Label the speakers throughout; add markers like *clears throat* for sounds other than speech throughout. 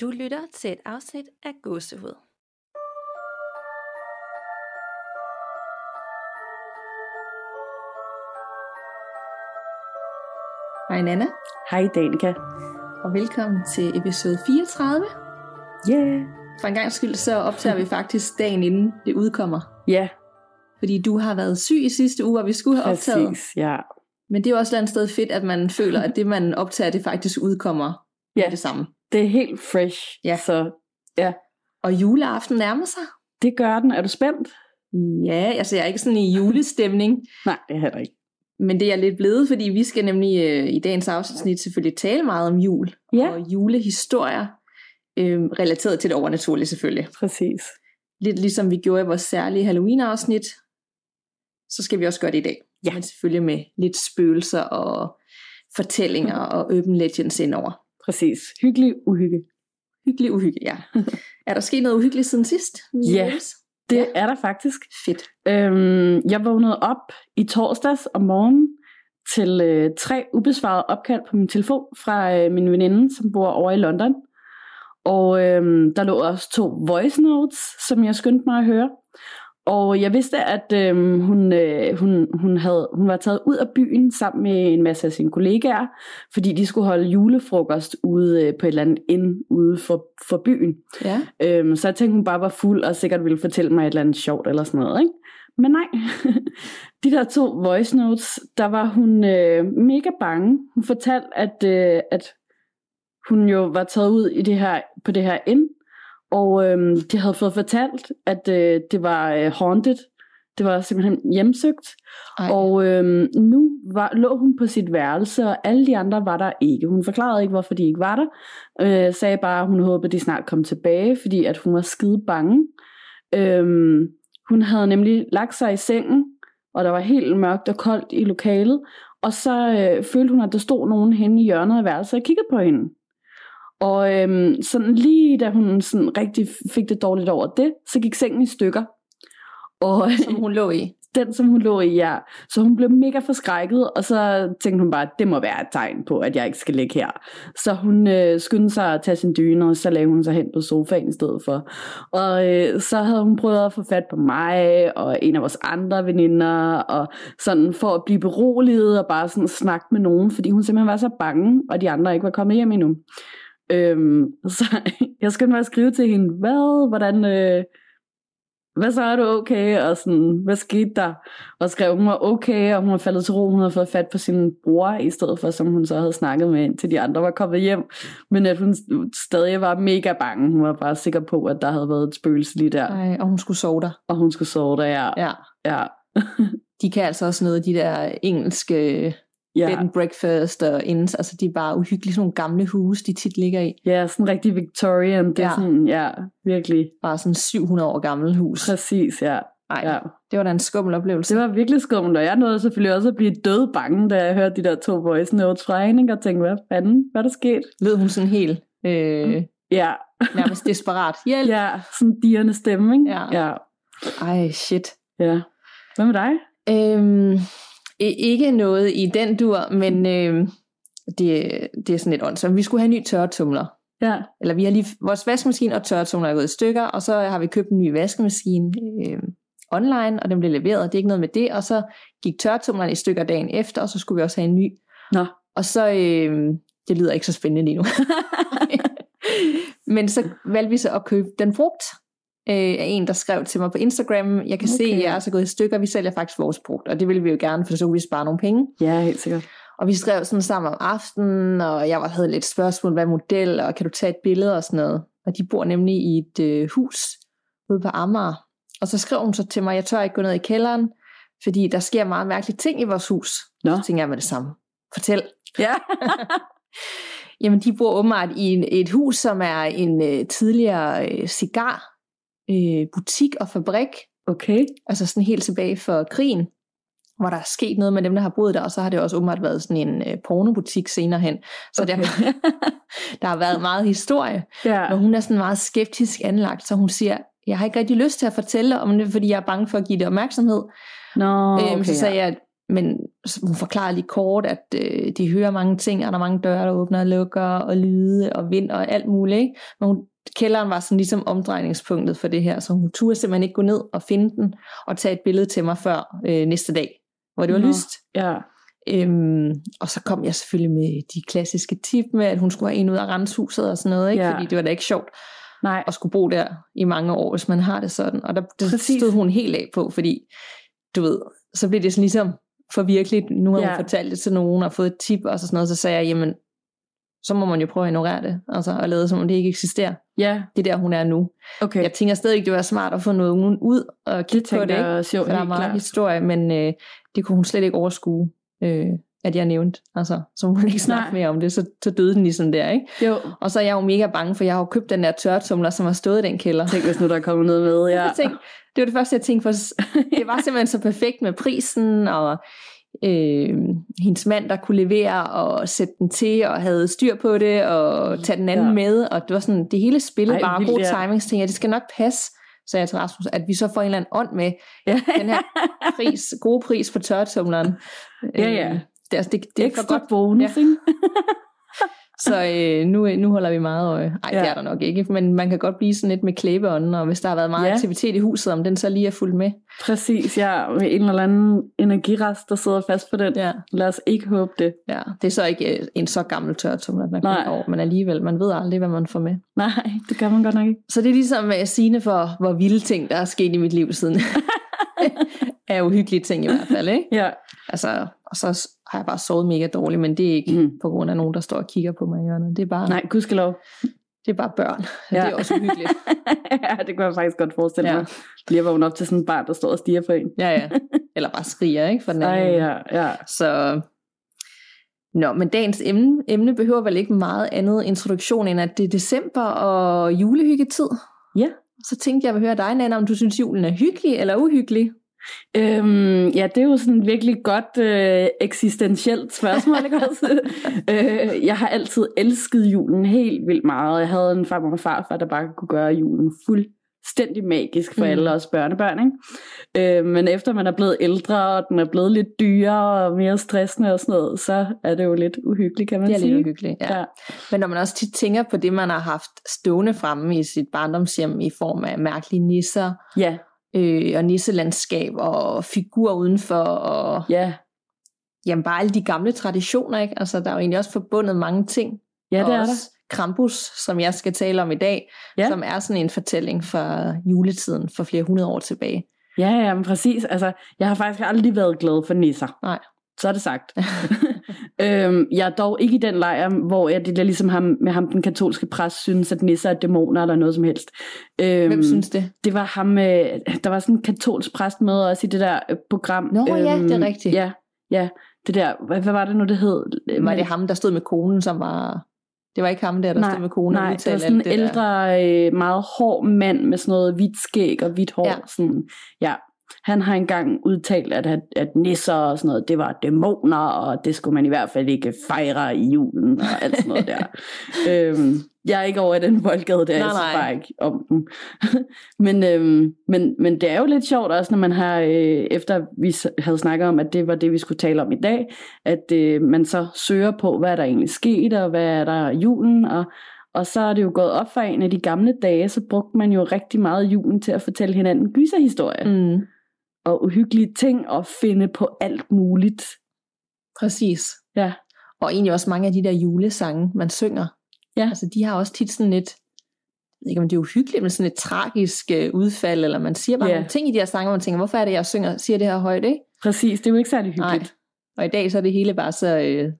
Speaker 1: Du lytter til et afsnit af Gåsehud. Hej Nana,
Speaker 2: Hej Danika.
Speaker 1: og velkommen til episode 34.
Speaker 2: Yeah.
Speaker 1: For en gang skyld, så optager vi faktisk dagen inden det udkommer.
Speaker 2: Ja,
Speaker 1: Fordi du har været syg i sidste uge, og vi skulle have optaget.
Speaker 2: præcis. Ja.
Speaker 1: Men det er jo også et eller andet sted fedt, at man føler, at det man optager, det faktisk udkommer
Speaker 2: Ja.
Speaker 1: med det samme.
Speaker 2: Det er helt fresh.
Speaker 1: Ja.
Speaker 2: Så ja,
Speaker 1: Og juleaften nærmer sig.
Speaker 2: det gør den. Er du spændt?
Speaker 1: Ja, altså jeg er ikke sådan i julestemning, *laughs*
Speaker 2: Nej, det er heller ikke.
Speaker 1: men det er jeg lidt blevet, fordi vi skal nemlig øh, i dagens afsnit selvfølgelig tale meget om jul
Speaker 2: Ja,
Speaker 1: og julehistorier, øh, relateret til det overnaturlige selvfølgelig.
Speaker 2: præcis.
Speaker 1: Lidt ligesom vi gjorde i vores særlige Halloween-afsnit, så skal vi også gøre det i dag.
Speaker 2: Ja.
Speaker 1: Men selvfølgelig med lidt spøgelser og fortællinger og urban legends indover.
Speaker 2: Præcis. Hyggelig uhygge.
Speaker 1: Hyggelig uhygge, ja. er der sket noget uhyggeligt siden sidst?
Speaker 2: Ja.
Speaker 1: Niels?
Speaker 2: Det
Speaker 1: Ja.
Speaker 2: er der faktisk.
Speaker 1: Fedt.
Speaker 2: Øhm, jeg vågnede op i torsdags om morgenen til øh, tre ubesvarede opkald på min telefon fra øh, min veninde, som bor over i London. Og øhm, der lå også to voice notes, som jeg skyndte mig at høre. Og jeg vidste, at øhm, hun, øh, hun, hun, havde, hun var taget ud af byen sammen med en masse af sine kollegaer, fordi de skulle holde julefrokost ude øh, på et eller andet ind ude for, for byen.
Speaker 1: Ja.
Speaker 2: Øhm, så jeg tænkte, hun bare var fuld og sikkert ville fortælle mig et eller andet sjovt eller sådan noget. Ikke? Men nej, *laughs* de der to voice notes, der var hun øh, mega bange. Hun fortalte, at, øh, at hun jo var taget ud i det her, på det her ind, og øh, de havde fået fortalt, at øh, det var øh, haunted. Det var simpelthen hjemsøgt.
Speaker 1: Ej.
Speaker 2: Og øhm, nu var, lå hun på sit værelse, og alle de andre var der ikke. Hun forklarede ikke, hvorfor de ikke var der. Øh, sagde bare, at hun håbede, de snart kom tilbage, fordi at hun var skide bange. Øhm, hun havde nemlig lagt sig i sengen, og der var helt mørkt og koldt i lokalet. Og så øh, følte hun, at der stod nogen henne i hjørnet af værelset og kiggede på hende. Og øhm, sådan lige da hun sådan rigtig fik det dårligt over det, så gik sengen i stykker. Og,
Speaker 1: Som *laughs* hun lå i.
Speaker 2: den, som hun lå i, ja. Så hun blev mega forskrækket, og så tænkte hun bare, at det må være et tegn på, at jeg ikke skal ligge her. Så hun øh, skyndte sig at tage sin dyne, og så lagde hun sig hen på sofaen i stedet for. Og øh, så havde hun prøvet at få fat på mig, og en af vores andre veninder, og sådan for at blive beroliget, og bare sådan snakke med nogen, fordi hun simpelthen var så bange, og de andre ikke var kommet hjem endnu. Øhm, så *laughs* jeg skyndte mig at skrive til hende, hvad, hvordan... Øh, hvad så er du okay, og sådan, hvad skete der? Og skrev, hun var okay, og hun var faldet til ro, hun havde fået fat på sin bror, i stedet for, som hun så havde snakket med, til de andre var kommet hjem. Men at hun stadig var mega bange. Hun var bare sikker på, at der havde været et spøgelse lige der,
Speaker 1: Ej, og hun skulle sove der.
Speaker 2: og hun skulle sove der, ja.
Speaker 1: Ja.
Speaker 2: Ja, *laughs*
Speaker 1: De kan altså også noget af de der engelske
Speaker 2: ja.
Speaker 1: bed and breakfast og indes, altså de er bare uhyggelige, sådan nogle gamle huse, de tit ligger i.
Speaker 2: ja sådan rigtig Victorian. Det er
Speaker 1: Ja.
Speaker 2: sådan, ja, virkelig.
Speaker 1: Bare sådan 700 år gammel hus.
Speaker 2: Præcis, ja.
Speaker 1: Ej,
Speaker 2: ja.
Speaker 1: det var da en skummel oplevelse.
Speaker 2: Det var virkelig skummelt, og jeg nåede selvfølgelig også at blive død bange, da jeg hørte de der to voice notes fra hende, ikke? og tænkte, hvad fanden, hvad er der sket?
Speaker 1: Lød hun sådan helt øh,
Speaker 2: Ja,
Speaker 1: nærmest desperat. Hjælp!
Speaker 2: ja sådan dirrende stemme, ikke?
Speaker 1: Ja.
Speaker 2: ja.
Speaker 1: Ej, shit.
Speaker 2: Ja. Hvad med dig?
Speaker 1: Øhm, ikke noget i den dur, men øh, det, det er sådan lidt åndsomt. Vi skulle have en ny tørretumler.
Speaker 2: Ja.
Speaker 1: Eller vi har lige, vores vaskemaskine og tørretumler er gået i stykker, og så har vi købt en ny vaskemaskine øh, online, og den blev leveret, det er ikke noget med det, og så gik tørretumleren i stykker dagen efter, og så skulle vi også have en ny.
Speaker 2: Nå.
Speaker 1: Og så, øh, det lyder ikke så spændende lige nu. *laughs* *laughs* Men så valgte vi så at købe den brugt øh, af en, der skrev til mig på Instagram, jeg kan okay. se, at jeg er så gået i stykker, vi sælger faktisk vores brugt, og det ville vi jo gerne, for så kunne vi spare nogle penge.
Speaker 2: Ja, helt sikkert.
Speaker 1: Og vi skrev sådan sammen om aftenen, og jeg var- havde lidt spørgsmål, hvad model, og kan du tage et billede og sådan noget. Og de bor nemlig i et øh, hus ude på Amager. Og så skrev hun så til mig, jeg tør ikke gå ned i kælderen, fordi der sker meget mærkelige ting i vores hus.
Speaker 2: Nå.
Speaker 1: Så tænker jeg med det samme. Fortæl.
Speaker 2: Ja. *laughs*
Speaker 1: Jamen, de bor åbenbart i en, et hus, som er en øh, tidligere øh, cigar øh, butik og fabrik.
Speaker 2: Okay.
Speaker 1: Altså sådan helt tilbage for krigen, hvor der er sket noget med dem, der har boet der, og så har det også åbenbart været sådan en øh, pornobutik senere hen. Så okay. Der, *laughs* der har været meget historie.
Speaker 2: ja.
Speaker 1: Men hun er sådan meget skeptisk anlagt, så hun siger, jeg har ikke rigtig lyst til at fortælle om det, fordi jeg er bange for at give det opmærksomhed.
Speaker 2: Nå,
Speaker 1: Okay,
Speaker 2: okay,
Speaker 1: så sagde
Speaker 2: ja.
Speaker 1: jeg, men hun forklarer lige kort, at øh, de hører mange ting, og der er mange døre, der åbner og lukker, og lyde og vind og alt muligt. Ikke? Men hun, kælderen var sådan ligesom omdrejningspunktet for det her, så hun turde simpelthen ikke gå ned og finde den, og tage et billede til mig før øh, næste dag, hvor det var
Speaker 2: Nå,
Speaker 1: lyst.
Speaker 2: Ja.
Speaker 1: Øhm, og så kom jeg selvfølgelig med de klassiske tip med, at hun skulle have en ud af renshuset og sådan noget, ikke?
Speaker 2: Ja.
Speaker 1: fordi det var da ikke sjovt
Speaker 2: Nej.
Speaker 1: at skulle bo der i mange år, hvis man har det sådan. Og der det
Speaker 2: Præcis.
Speaker 1: stod hun helt af på, fordi du ved, så blev det sådan ligesom for virkeligt. Nu har
Speaker 2: Ja.
Speaker 1: hun fortalt det til nogen og fået et tip og så sådan noget, så sagde jeg, jamen, så må man jo prøve at ignorere det, altså, og lade som om det ikke eksisterer.
Speaker 2: Ja,
Speaker 1: Det er der, hun er nu.
Speaker 2: okay.
Speaker 1: Jeg tænker stadig, det var smart at få noget nogen ud og
Speaker 2: det
Speaker 1: kigge på
Speaker 2: tænker
Speaker 1: det, ikke?
Speaker 2: jo,
Speaker 1: for der er meget
Speaker 2: klart.
Speaker 1: historie, men øh, det kunne hun slet ikke overskue, øh, at jeg nævnte. Altså, så hun ikke snakke mere om det, så, så døde den ligesom der, ikke?
Speaker 2: Jo,
Speaker 1: Og så er jeg jo mega bange, for jeg har jo købt den der tørretumler, som har stået i den kælder.
Speaker 2: tænk hvis nu der er kommet noget med. *laughs* Ja.
Speaker 1: Jeg tænkte, det var det første, jeg tænkte, for *laughs* det var simpelthen så perfekt med prisen, og øh, hendes mand, der kunne levere og sætte den til, og havde styr på det, og tage den anden
Speaker 2: Ja.
Speaker 1: med, og det var sådan, det hele spillede
Speaker 2: Ej,
Speaker 1: bare god timing, så tænkte jeg, det skal nok passe, sagde jeg til Rasmus, at vi så får en eller anden ånd med
Speaker 2: ja.
Speaker 1: den her pris, gode pris på tørretumleren.
Speaker 2: Ja, ja.
Speaker 1: Øh, Det, er- altså, det, det er for godt,
Speaker 2: bonus,
Speaker 1: Ja. *laughs* så øh, nu, nu holder vi meget øje. Ej,
Speaker 2: Ja.
Speaker 1: det er der nok ikke, men man kan godt blive sådan lidt med klæbeånden, og hvis der har været meget
Speaker 2: Ja.
Speaker 1: aktivitet i huset, om den så lige er fuldt med.
Speaker 2: Præcis, ja. Med en eller anden energirest, der sidder fast på den.
Speaker 1: Ja.
Speaker 2: Lad os ikke håbe det.
Speaker 1: Ja, det er så ikke øh, en så gammel tørretumler, den er
Speaker 2: Nej.
Speaker 1: kun år, men alligevel, man ved aldrig, hvad man får med.
Speaker 2: Nej, det gør man godt nok ikke.
Speaker 1: Så det er ligesom at sine for, hvor vilde ting, der er sket i mit liv siden. *laughs* er uhyggelige ting i hvert fald, ikke? *laughs*
Speaker 2: Ja,
Speaker 1: Altså, og så har jeg bare sovet mega dårligt, men det er ikke
Speaker 2: Mm.
Speaker 1: på grund af nogen, der står og kigger på mig i hjørnet. Det er bare,
Speaker 2: nej, gudskelov.
Speaker 1: det er bare børn. *laughs* *laughs*
Speaker 2: Ja.
Speaker 1: Det er også uhyggeligt.
Speaker 2: ja, det kan jeg faktisk godt forestille
Speaker 1: Ja.
Speaker 2: mig. Lige at vågne op til sådan et barn, der står og stiger på en.
Speaker 1: Ja, ja. Eller bare skriger, ikke? For den
Speaker 2: Ej, ja, ja.
Speaker 1: Så, Nå, men dagens emne, emne behøver vel ikke meget andet introduktion, end at det er december og julehyggetid.
Speaker 2: Ja.
Speaker 1: Så tænkte jeg at høre dig, Nana, om du synes, julen er hyggelig eller uhyggelig?
Speaker 2: Øhm, ja, det er jo sådan et virkelig godt øh, eksistentielt spørgsmål, ikke også? *laughs* øh, jeg har altid elsket julen helt vildt meget. Jeg havde en farmor og farfar, der bare kunne gøre julen fuldstændig magisk for
Speaker 1: Mm.
Speaker 2: alle os børnebørn. Ikke? Øh, men efter man er blevet ældre, og den er blevet lidt dyrere og mere stressende og sådan noget, så er det jo lidt uhyggeligt, kan man
Speaker 1: Det er
Speaker 2: sige.
Speaker 1: lidt uhyggeligt, ja.
Speaker 2: Ja.
Speaker 1: Men når man også tit tænker på det, man har haft stående fremme i sit barndomshjem i form af mærkelige nisser
Speaker 2: ja,
Speaker 1: øh, og nisselandskab og figurer udenfor og
Speaker 2: ja,
Speaker 1: jamen bare alle de gamle traditioner, ikke? Altså der er jo egentlig også forbundet mange ting.
Speaker 2: ja, det er der.
Speaker 1: også Krampus, som jeg skal tale om i dag,
Speaker 2: ja.
Speaker 1: som er sådan en fortælling fra juletiden for flere hundrede år tilbage.
Speaker 2: Ja, ja, men præcis. Altså, jeg har faktisk aldrig været glad for nisser.
Speaker 1: Nej.
Speaker 2: Så er det sagt. *laughs* øhm, jeg er dog ikke i den lejr, hvor jeg det der ligesom ham, med ham, den katolske præst, synes, at nisser er dæmoner eller noget som helst. Øhm,
Speaker 1: Hvem synes det?
Speaker 2: Det var ham, øh, der var sådan en katolsk præst med også i det der øh, program.
Speaker 1: Nå, ja, det er rigtigt.
Speaker 2: Ja, ja. Det der, hvad, hvad var det nu, det hed?
Speaker 1: Var det ham, der stod med konen, som var... Det var ikke ham der, der
Speaker 2: Nej,
Speaker 1: stod med konen og
Speaker 2: Nej, det var sådan en
Speaker 1: det der.
Speaker 2: ældre, øh, meget hård mand med sådan noget hvidt skæg og hvidt hår.
Speaker 1: Ja.
Speaker 2: Sådan, ja. Han har engang udtalt, at, at, at nisser og sådan noget, det var dæmoner, og det skulle man i hvert fald ikke fejre i julen, og alt sådan noget der. *laughs* øhm, jeg er ikke over i den boldgade der,
Speaker 1: Nej,
Speaker 2: jeg
Speaker 1: nej.
Speaker 2: bare ikke om den. *laughs* men, øhm, men, men det er jo lidt sjovt også, når man har, øh, efter vi havde snakket om, at det var det, vi skulle tale om i dag, at øh, man så søger på, hvad er der egentlig sket, og hvad er der julen, og og så er det jo gået op for en af de gamle dage, så brugte man jo rigtig meget julen til at fortælle hinanden gyserhistorier. Mm. Og uhyggelige ting og finde på alt muligt.
Speaker 1: præcis.
Speaker 2: Ja.
Speaker 1: Og egentlig også mange af de der julesange, man synger.
Speaker 2: Ja.
Speaker 1: Altså, de har også tit sådan et, jeg ved ikke om det er uhyggeligt, men sådan et tragisk øh, udfald, eller man siger bare
Speaker 2: Ja.
Speaker 1: nogle ting i de her sange, hvor man tænker, hvorfor er det, jeg synger, siger det her højt, ikke?
Speaker 2: Præcis, det er jo ikke særlig
Speaker 1: Nej.
Speaker 2: hyggeligt.
Speaker 1: Og i dag så er det hele bare så, øh,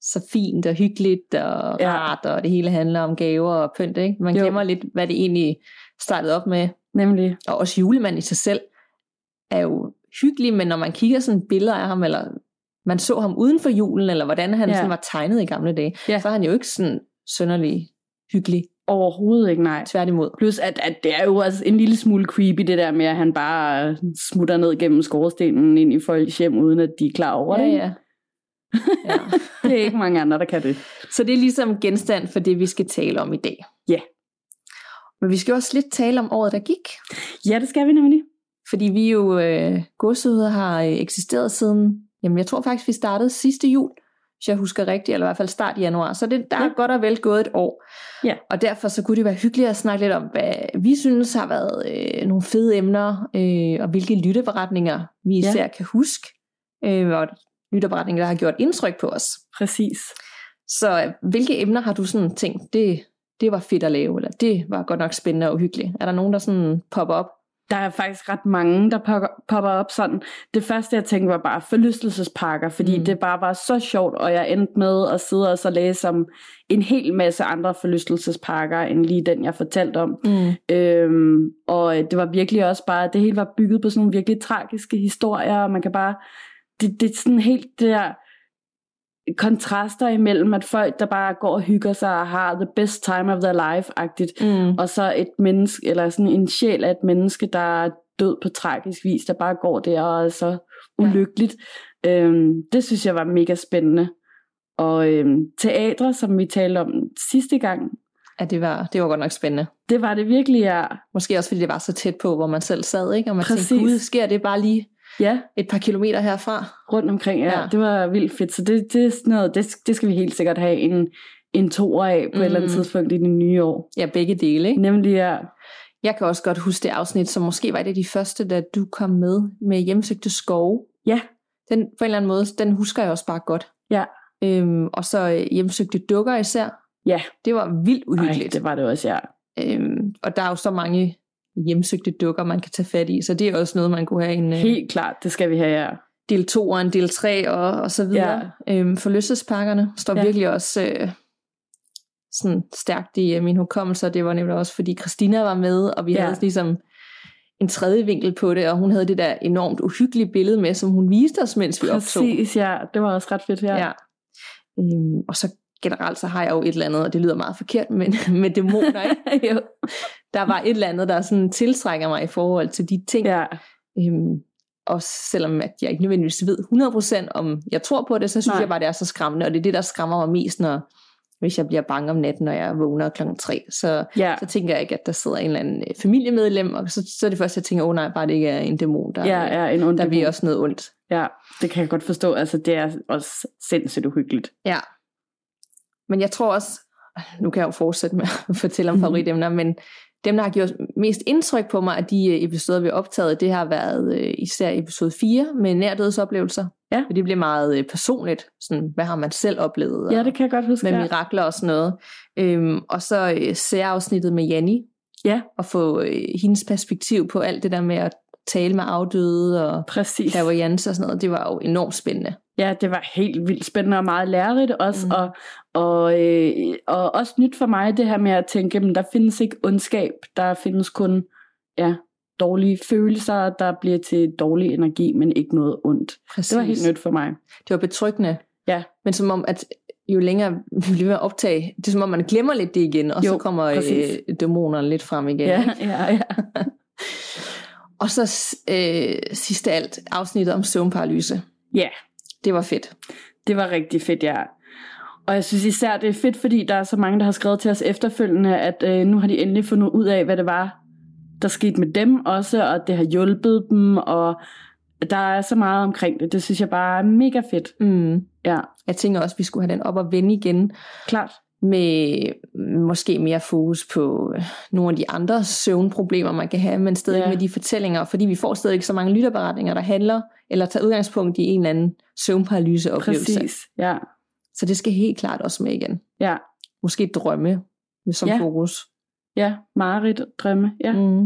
Speaker 1: så fint og hyggeligt og
Speaker 2: Ja.
Speaker 1: rart, og det hele handler om gaver og pynt, ikke? Man
Speaker 2: Jo.
Speaker 1: glemmer lidt, hvad det egentlig startede op med.
Speaker 2: Nemlig.
Speaker 1: Og også julemanden i sig selv er jo hyggelig, men når man kigger sådan billeder af ham, eller man så ham uden for julen, eller hvordan han
Speaker 2: Ja.
Speaker 1: sådan var tegnet i gamle dage,
Speaker 2: Ja.
Speaker 1: så er han jo ikke sådan sønderlig hyggelig.
Speaker 2: Overhovedet ikke, nej.
Speaker 1: Tværtimod.
Speaker 2: Plus, at, at det er jo også en lille smule creepy, det der med, at han bare smutter ned gennem skorstenen ind i folks hjem, uden at de er klar over
Speaker 1: Ja,
Speaker 2: det.
Speaker 1: ja. *laughs* ja.
Speaker 2: Det er ikke mange andre, der kan det.
Speaker 1: Så det er ligesom genstand for det, vi skal tale om i dag.
Speaker 2: Ja.
Speaker 1: Men vi skal også lidt tale om året, der gik.
Speaker 2: Ja, det skal vi nemlig.
Speaker 1: Fordi vi jo, øh, godsehudet har øh, eksisteret siden jamen jeg tror faktisk, vi startede sidste jul, hvis jeg husker rigtigt, eller i hvert fald start i januar. Så det, der er
Speaker 2: Ja.
Speaker 1: godt og vel gået et år.
Speaker 2: Ja.
Speaker 1: Og derfor så kunne det være hyggeligt at snakke lidt om, hvad vi synes har været øh, nogle fede emner, øh, og hvilke lytteberetninger vi
Speaker 2: Ja.
Speaker 1: især kan huske, øh, og lytteberetninger, der har gjort indtryk på os.
Speaker 2: Præcis.
Speaker 1: Så øh, hvilke emner har du sådan tænkt, det, det var fedt at lave, eller det var godt nok spændende og hyggeligt? Er der nogen, der sådan popper op?
Speaker 2: Der er faktisk ret mange, der popper op sådan. Det første, jeg tænkte, var bare forlystelsesparker, fordi
Speaker 1: Mm.
Speaker 2: mm. det bare var så sjovt, og jeg endte med at sidde og så læse om en hel masse andre forlystelsesparker, end lige den, jeg fortalte om.
Speaker 1: Mm.
Speaker 2: Øhm, og det var virkelig også bare, det hele var bygget på sådan nogle virkelig tragiske historier, og man kan bare, det, det er sådan helt det der kontraster imellem, at folk, der bare går og hygger sig og har the best time of their life-agtigt,
Speaker 1: Mm.
Speaker 2: og så et menneske, eller sådan en sjæl af et menneske, der er død på tragisk vis, der bare går der og er så ulykkeligt. Ja. Øhm, det synes jeg var mega spændende. Og øhm, teatre, som vi talte om sidste gang,
Speaker 1: Ja, det var, det var godt nok spændende.
Speaker 2: det var det virkelig, ja.
Speaker 1: Måske også fordi det var så tæt på, hvor man selv sad, ikke? Og man
Speaker 2: Præcis.
Speaker 1: tænkte, gud, sker det bare lige
Speaker 2: Ja,
Speaker 1: et par kilometer herfra?
Speaker 2: rundt omkring, ja.
Speaker 1: Ja.
Speaker 2: Det var vildt fedt. Så det, det, er sådan noget, det, det skal vi helt sikkert have en, en toer af på mm. et eller andet
Speaker 1: Mm.
Speaker 2: tidspunkt i det nye år.
Speaker 1: Ja, begge dele, ikke?
Speaker 2: Nemlig, ja.
Speaker 1: Jeg kan også godt huske det afsnit, som måske var et af de første, da du kom med med hjemsøgte skove.
Speaker 2: Ja,
Speaker 1: Den, på en eller anden måde, den husker jeg også bare godt.
Speaker 2: Ja.
Speaker 1: Øhm, og så øh, hjemsøgte dukker især.
Speaker 2: Ja.
Speaker 1: Det var vildt
Speaker 2: Ej,
Speaker 1: uhyggeligt.
Speaker 2: det var det også, ja.
Speaker 1: Øhm, og der er jo så mange hjemsøgte dukker, man kan tage fat i, så det er også noget, man kunne have en øh,
Speaker 2: Helt klart, det skal vi have, ja.
Speaker 1: del 2 og en del 3 og, og så videre. Ja. Øhm, forlystelsesparkerne står ja. Virkelig også øh, sådan stærkt i øh, min hukommelse, og det var nemlig også, fordi Christina var med, og vi ja. Havde ligesom en tredje vinkel på det, og hun havde det der enormt uhyggelige billede med, som hun viste os, mens vi optog.
Speaker 2: Præcis, ja. Det var også ret fedt, ja.
Speaker 1: Ja. Øhm, og så generelt så har jeg jo et eller andet, og det lyder meget forkert, men *laughs* med dæmoner, ikke? *laughs*
Speaker 2: jo.
Speaker 1: Der var et eller andet, der sådan tiltrækker mig i forhold til de ting.
Speaker 2: ja.
Speaker 1: Øhm, også selvom at jeg ikke nødvendigvis ved 100% om jeg tror på det, så synes Nej. Jeg bare, det er så skræmmende, og det er det, der skræmmer mig mest, når, hvis jeg bliver bange om natten, når jeg vågner klokken 3. Så,
Speaker 2: Ja.
Speaker 1: så tænker jeg ikke, at der sidder en eller anden øh, familiemedlem, og så, så er det første, jeg tænker, åh oh, nej, bare det ikke er en dæmon, der,
Speaker 2: Ja, ja, en ond
Speaker 1: der vil også noget ondt.
Speaker 2: Ja, det kan jeg godt forstå. Altså, det er også sindssygt uhyggeligt.
Speaker 1: Ja. Men jeg tror også, nu kan jeg jo fortsætte med at fortælle om
Speaker 2: Mhm.
Speaker 1: favoritemner, men dem, der har gjort mest indtryk på mig af de øh, episoder, vi har optaget, det har været øh, især episode 4 med nærdødsoplevelser.
Speaker 2: Ja.
Speaker 1: For det bliver meget øh, personligt. Sådan, hvad har man selv oplevet?
Speaker 2: Ja,
Speaker 1: og
Speaker 2: det kan jeg godt huske.
Speaker 1: med
Speaker 2: ja.
Speaker 1: mirakler og sådan noget. Øhm, og så øh, særafsnittet med Janni.
Speaker 2: Ja.
Speaker 1: Og få øh, hendes perspektiv på alt det der med at tale med afdøde og
Speaker 2: Præcis.
Speaker 1: clairvoyance og sådan noget. Det var jo enormt spændende.
Speaker 2: Ja, det var helt vildt spændende og meget lærerigt også.
Speaker 1: Mm.
Speaker 2: Og, og, øh, og også nyt for mig det her med at tænke, at der findes ikke ondskab. Der findes kun ja, dårlige følelser, der bliver til dårlig energi, men ikke noget ondt.
Speaker 1: Præcis.
Speaker 2: Det var helt nyt for mig.
Speaker 1: Det var betryggende.
Speaker 2: Ja.
Speaker 1: Men som om, at jo længere vi bliver optage, det er som om, man glemmer lidt det igen, og
Speaker 2: Jo,
Speaker 1: så kommer
Speaker 2: præcis.
Speaker 1: øh, dæmonerne lidt frem igen.
Speaker 2: Ja, ja, ja. *laughs*
Speaker 1: Og så øh, sidst af alt, afsnittet om søvnparalyse.
Speaker 2: Ja,
Speaker 1: Det var fedt.
Speaker 2: det var rigtig fedt, ja. Og jeg synes især, det er fedt, fordi der er så mange, der har skrevet til os efterfølgende, at øh, nu har de endelig fundet ud af, hvad det var, der skete med dem også, og det har hjulpet dem, og der er så meget omkring det. Det synes jeg bare er mega fedt.
Speaker 1: Mm.
Speaker 2: Ja,
Speaker 1: Jeg tænker også, at vi skulle have den op og vende igen,
Speaker 2: klart.
Speaker 1: Med måske mere fokus på øh, nogle af de andre søvnproblemer, man kan have, men stadig
Speaker 2: Ja.
Speaker 1: med de fortællinger, fordi vi får stadig ikke så mange lytterberetninger, der handler, eller tager udgangspunkt i en eller anden søvnparalyseoplevelse.
Speaker 2: Præcis. Ja,
Speaker 1: Så det skal helt klart også med igen.
Speaker 2: ja,
Speaker 1: Måske drømme som
Speaker 2: Ja.
Speaker 1: fokus.
Speaker 2: ja. Marit, drømme. Ja.
Speaker 1: Mm.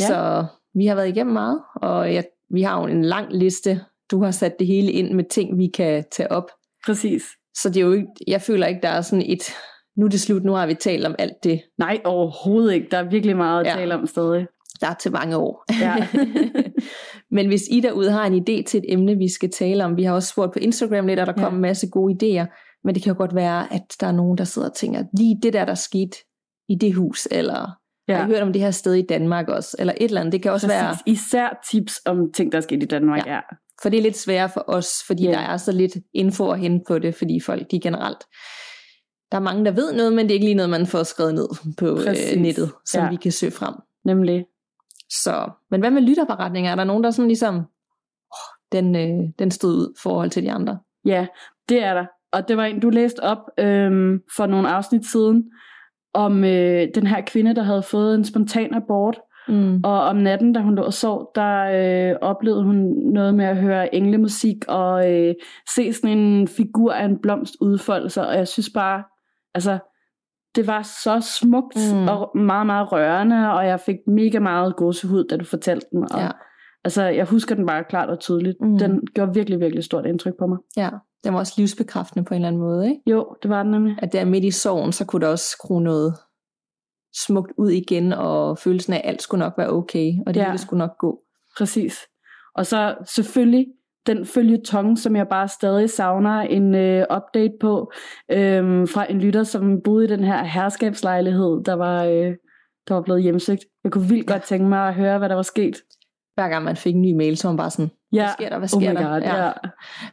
Speaker 2: Ja.
Speaker 1: Så vi har været igennem meget, og jeg, vi har jo en lang liste. Du har sat det hele ind med ting, vi kan tage op.
Speaker 2: Præcis.
Speaker 1: Så det er jo ikke, jeg føler ikke, der er sådan et, nu er det slut, nu har vi talt om alt det,
Speaker 2: Nej, overhovedet ikke. Der er virkelig meget at
Speaker 1: Ja.
Speaker 2: tale om stadig.
Speaker 1: der er til mange år.
Speaker 2: Ja. *laughs*
Speaker 1: Men hvis I derude har en idé til et emne, vi skal tale om, vi har også spurgt på Instagram lidt, og der
Speaker 2: Ja.
Speaker 1: kom en masse gode idéer, men det kan jo godt være, at der er nogen, der sidder og tænker, lige det der, der skete i det hus, eller ja. har I hørt om det her sted i Danmark også, eller et eller andet. Det kan også
Speaker 2: Præcis.
Speaker 1: være,
Speaker 2: Især tips om ting, der er sket i Danmark.
Speaker 1: Ja.
Speaker 2: Ja.
Speaker 1: For det er lidt sværere for os, fordi
Speaker 2: Ja.
Speaker 1: der er så lidt info at hente på det, fordi folk de generelt, der er mange, der ved noget, men det er ikke lige noget, man får skrevet ned på
Speaker 2: Præcis.
Speaker 1: øh, nettet, som
Speaker 2: Ja.
Speaker 1: vi kan søge frem.
Speaker 2: Nemlig.
Speaker 1: Så, men hvad med lytterberetninger? Er der nogen, der sådan ligesom, oh, den, øh, den stod ud i forhold til de andre.
Speaker 2: Ja, det er der. Og det var en, du læste op øhm, for nogle afsnit siden, om øh, den her kvinde, der havde fået en spontan abort.
Speaker 1: Mm.
Speaker 2: Og om natten, da hun lå og sov, der øh, oplevede hun noget med at høre englemusik og øh, se sådan en figur af en blomst udfolde sig. Og jeg synes bare, altså, det var så smukt
Speaker 1: Mm.
Speaker 2: og meget, meget rørende, og jeg fik mega meget gåsehud, da du fortalte den. Og,
Speaker 1: Ja.
Speaker 2: Altså, jeg husker den bare klart og tydeligt.
Speaker 1: Mm.
Speaker 2: Den gjorde virkelig, virkelig stort indtryk på mig.
Speaker 1: Ja, den var også livsbekræftende på en eller anden måde, ikke?
Speaker 2: Jo, det var den nemlig.
Speaker 1: At der midt i sorgen, så kunne der også skrue noget smukt ud igen, og følelsen af, at alt skulle nok være okay, og det
Speaker 2: Ja.
Speaker 1: hele skulle nok gå.
Speaker 2: Præcis. Og så selvfølgelig den følgetong, som jeg bare stadig savner en øh, update på, øh, fra en lytter, som boede i den her herskabslejlighed, der var, øh, der var blevet hjemsøgt. Jeg kunne vildt godt tænke mig at høre, hvad der var sket.
Speaker 1: Hver gang man fik en ny mail, så var man bare sådan,
Speaker 2: Ja,
Speaker 1: hvad sker der, hvad
Speaker 2: oh
Speaker 1: sker der?
Speaker 2: god, ja. ja.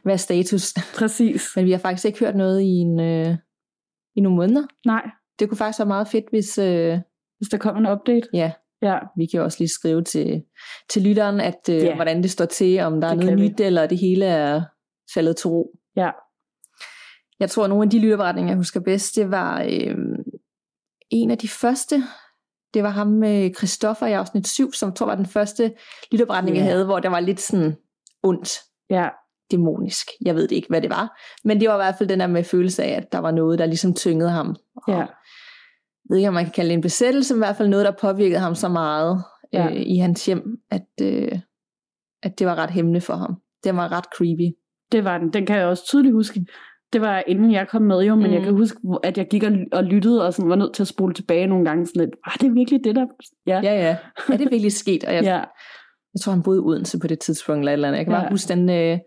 Speaker 1: Hvad er status?
Speaker 2: Præcis.
Speaker 1: Men vi har faktisk ikke hørt noget i, en, øh, i nogle måneder.
Speaker 2: Nej,
Speaker 1: Det kunne faktisk være meget fedt, hvis... Øh,
Speaker 2: hvis der kom en update.
Speaker 1: ja,
Speaker 2: Ja,
Speaker 1: vi kan også lige skrive til, til lytteren, at øh,
Speaker 2: Ja.
Speaker 1: hvordan det står til, om der er
Speaker 2: Det
Speaker 1: noget
Speaker 2: kan vi.
Speaker 1: nyt, eller det hele er faldet til ro.
Speaker 2: ja.
Speaker 1: Jeg tror, at nogle af de lytterberetninger, jeg husker bedst, det var øh, en af de første. Det var ham med Christoffer i afsnit 7, som tror var den første lytterberetning,
Speaker 2: Ja.
Speaker 1: jeg havde, hvor der var lidt sådan ondt,
Speaker 2: Ja,
Speaker 1: dæmonisk. Jeg ved det ikke, hvad det var. Men det var i hvert fald den der med følelse af, at der var noget, der ligesom tyngede ham. Og
Speaker 2: ja.
Speaker 1: Jeg ved ikke, om man kan kalde det en besættelse, men i hvert fald noget, der påvirkede ham så meget
Speaker 2: Ja.
Speaker 1: øh, i hans hjem, at, øh, at det var ret hemmende for ham. Det var ret creepy.
Speaker 2: Det var den. Den kan jeg også tydeligt huske. Det var inden jeg kom med jo, men
Speaker 1: Mm.
Speaker 2: jeg kan huske, at jeg gik og, og lyttede, og sådan var nødt til at spole tilbage nogle gange. Sådan lidt, var det virkelig det der? Ja.
Speaker 1: Ja, ja. Er det virkelig sket? Og jeg, *laughs*
Speaker 2: ja.
Speaker 1: jeg tror, han boede i Odense på det tidspunkt, eller et eller andet. Jeg kan
Speaker 2: Ja.
Speaker 1: bare huske den... Øh,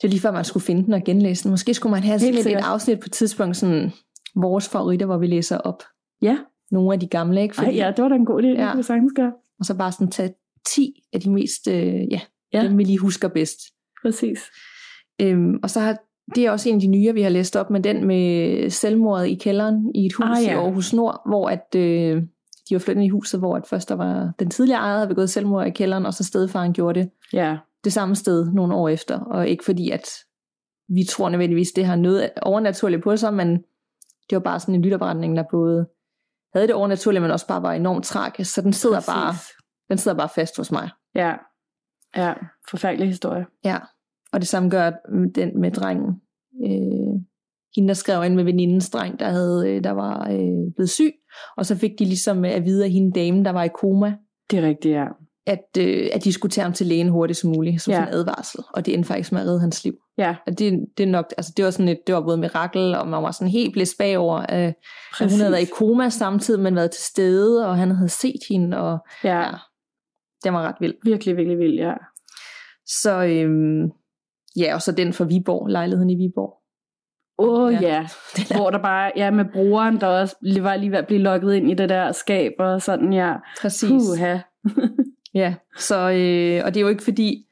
Speaker 1: det er lige før, man skulle finde den og genlæse den. Måske skulle man have sådan et, afsnit på et tidspunkt, sådan vores favoritter, hvor vi læser op
Speaker 2: Ja.
Speaker 1: nogle af de gamle, ikke?
Speaker 2: Ej, ja, det var da en god idé. Ja. Det vi sagtens gøre.
Speaker 1: Og så bare sådan tage 10 af de mest, øh, ja,
Speaker 2: Ja.
Speaker 1: dem vi lige husker bedst.
Speaker 2: Præcis.
Speaker 1: Øhm, og så har det er også en af de nye, vi har læst op, men den med selvmordet i kælderen i et hus
Speaker 2: Ah, ja.
Speaker 1: i Aarhus Nord, hvor at, øh, de var flyttet i huset, hvor at først der var den tidligere ejer havde begået selvmord i kælderen, og så stedfaren gjorde det
Speaker 2: Ja.
Speaker 1: det samme sted nogle år efter. Og ikke fordi, at vi tror nødvendigvis, det har noget overnaturligt på sig, men det var bare sådan en lytterberetning, der både havde det overnaturligt, men også bare var enormt tragisk. Så den sidder,
Speaker 2: Præcis.
Speaker 1: bare, den sidder bare fast hos mig.
Speaker 2: Ja. Ja. Forfærdelig historie.
Speaker 1: Ja, og det samme gør den med drengen. Øh, hende, der skrev ind med venindens dreng, der, havde, øh, der var øh, blevet syg, og så fik de ligesom at vide af hende dame, der var i koma,
Speaker 2: Det er rigtigt, ja.
Speaker 1: At, øh, at de skulle tage ham til lægen hurtigst muligt, som
Speaker 2: Ja.
Speaker 1: en advarsel, og det endte faktisk med at redde hans liv.
Speaker 2: Ja,
Speaker 1: Og det, det, er nok, altså det var sådan et, det var både mirakel, og man var sådan helt blæst bagover, øh, hun havde været i koma samtidig, men været til stede, og han havde set hende, og
Speaker 2: Ja,
Speaker 1: ja, det var ret vildt.
Speaker 2: virkelig, virkelig vild, ja.
Speaker 1: Så øhm, ja, og så den for Viborg, lejligheden i Viborg.
Speaker 2: Åh oh,
Speaker 1: Ja.
Speaker 2: ja, *laughs* ja. hvor der bare, ja, med brugeren, der også var lige ved at blive lukket ind i det der skab og sådan, ja.
Speaker 1: Præcis.
Speaker 2: Puha. *laughs*
Speaker 1: Ja, så, øh, og det er jo ikke fordi,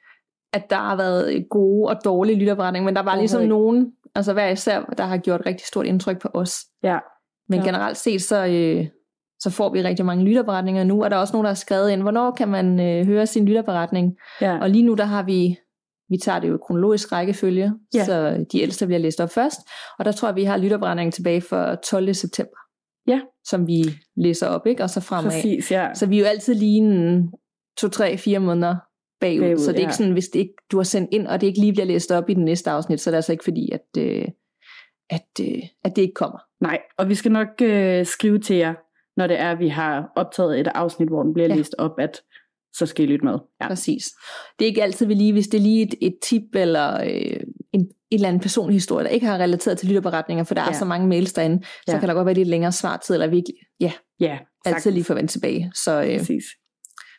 Speaker 1: at der har været gode og dårlige lytterberetninger, men der var ligesom
Speaker 2: Overhovedet
Speaker 1: nogen, altså hver især, der har gjort rigtig stort indtryk på os.
Speaker 2: Ja,
Speaker 1: Men
Speaker 2: ja.
Speaker 1: generelt set, så, øh, så får vi rigtig mange lytterberetninger nu, og der er også nogen, der har skrevet ind, hvornår kan man øh, høre sin lytterberetning?
Speaker 2: ja.
Speaker 1: Og lige nu, der har vi, vi tager det jo i kronologisk rækkefølge,
Speaker 2: Ja.
Speaker 1: så de ældste bliver læst op først, og der tror jeg, vi har lytterberetningen tilbage for 12. september.
Speaker 2: Ja.
Speaker 1: Som vi læser op, ikke? Og så fremad.
Speaker 2: Præcis, ja.
Speaker 1: Så vi er jo altid lige en to, tre, fire måneder bagud.
Speaker 2: Bagud,
Speaker 1: så det er
Speaker 2: ja.
Speaker 1: ikke sådan, hvis det ikke, du har sendt ind, og det ikke lige bliver læst op i den næste afsnit, så er det altså ikke fordi, at, øh, at, øh, at det ikke kommer.
Speaker 2: Nej, og vi skal nok øh, skrive til jer, når det er, at vi har optaget et afsnit, hvor den bliver ja. Læst op, at så skal I lytte med. Ja.
Speaker 1: Præcis. Det er ikke altid vi lige, hvis det er lige et, et tip eller øh, en, en eller anden personlig historie, der ikke har relateret til lytterberetninger, for der ja. Er så mange mails derinde, så
Speaker 2: Ja.
Speaker 1: kan der godt være lidt længere svartid, eller vi ikke, ja,
Speaker 2: Ja,
Speaker 1: altid lige forvente tilbage. Så, øh,
Speaker 2: Præcis.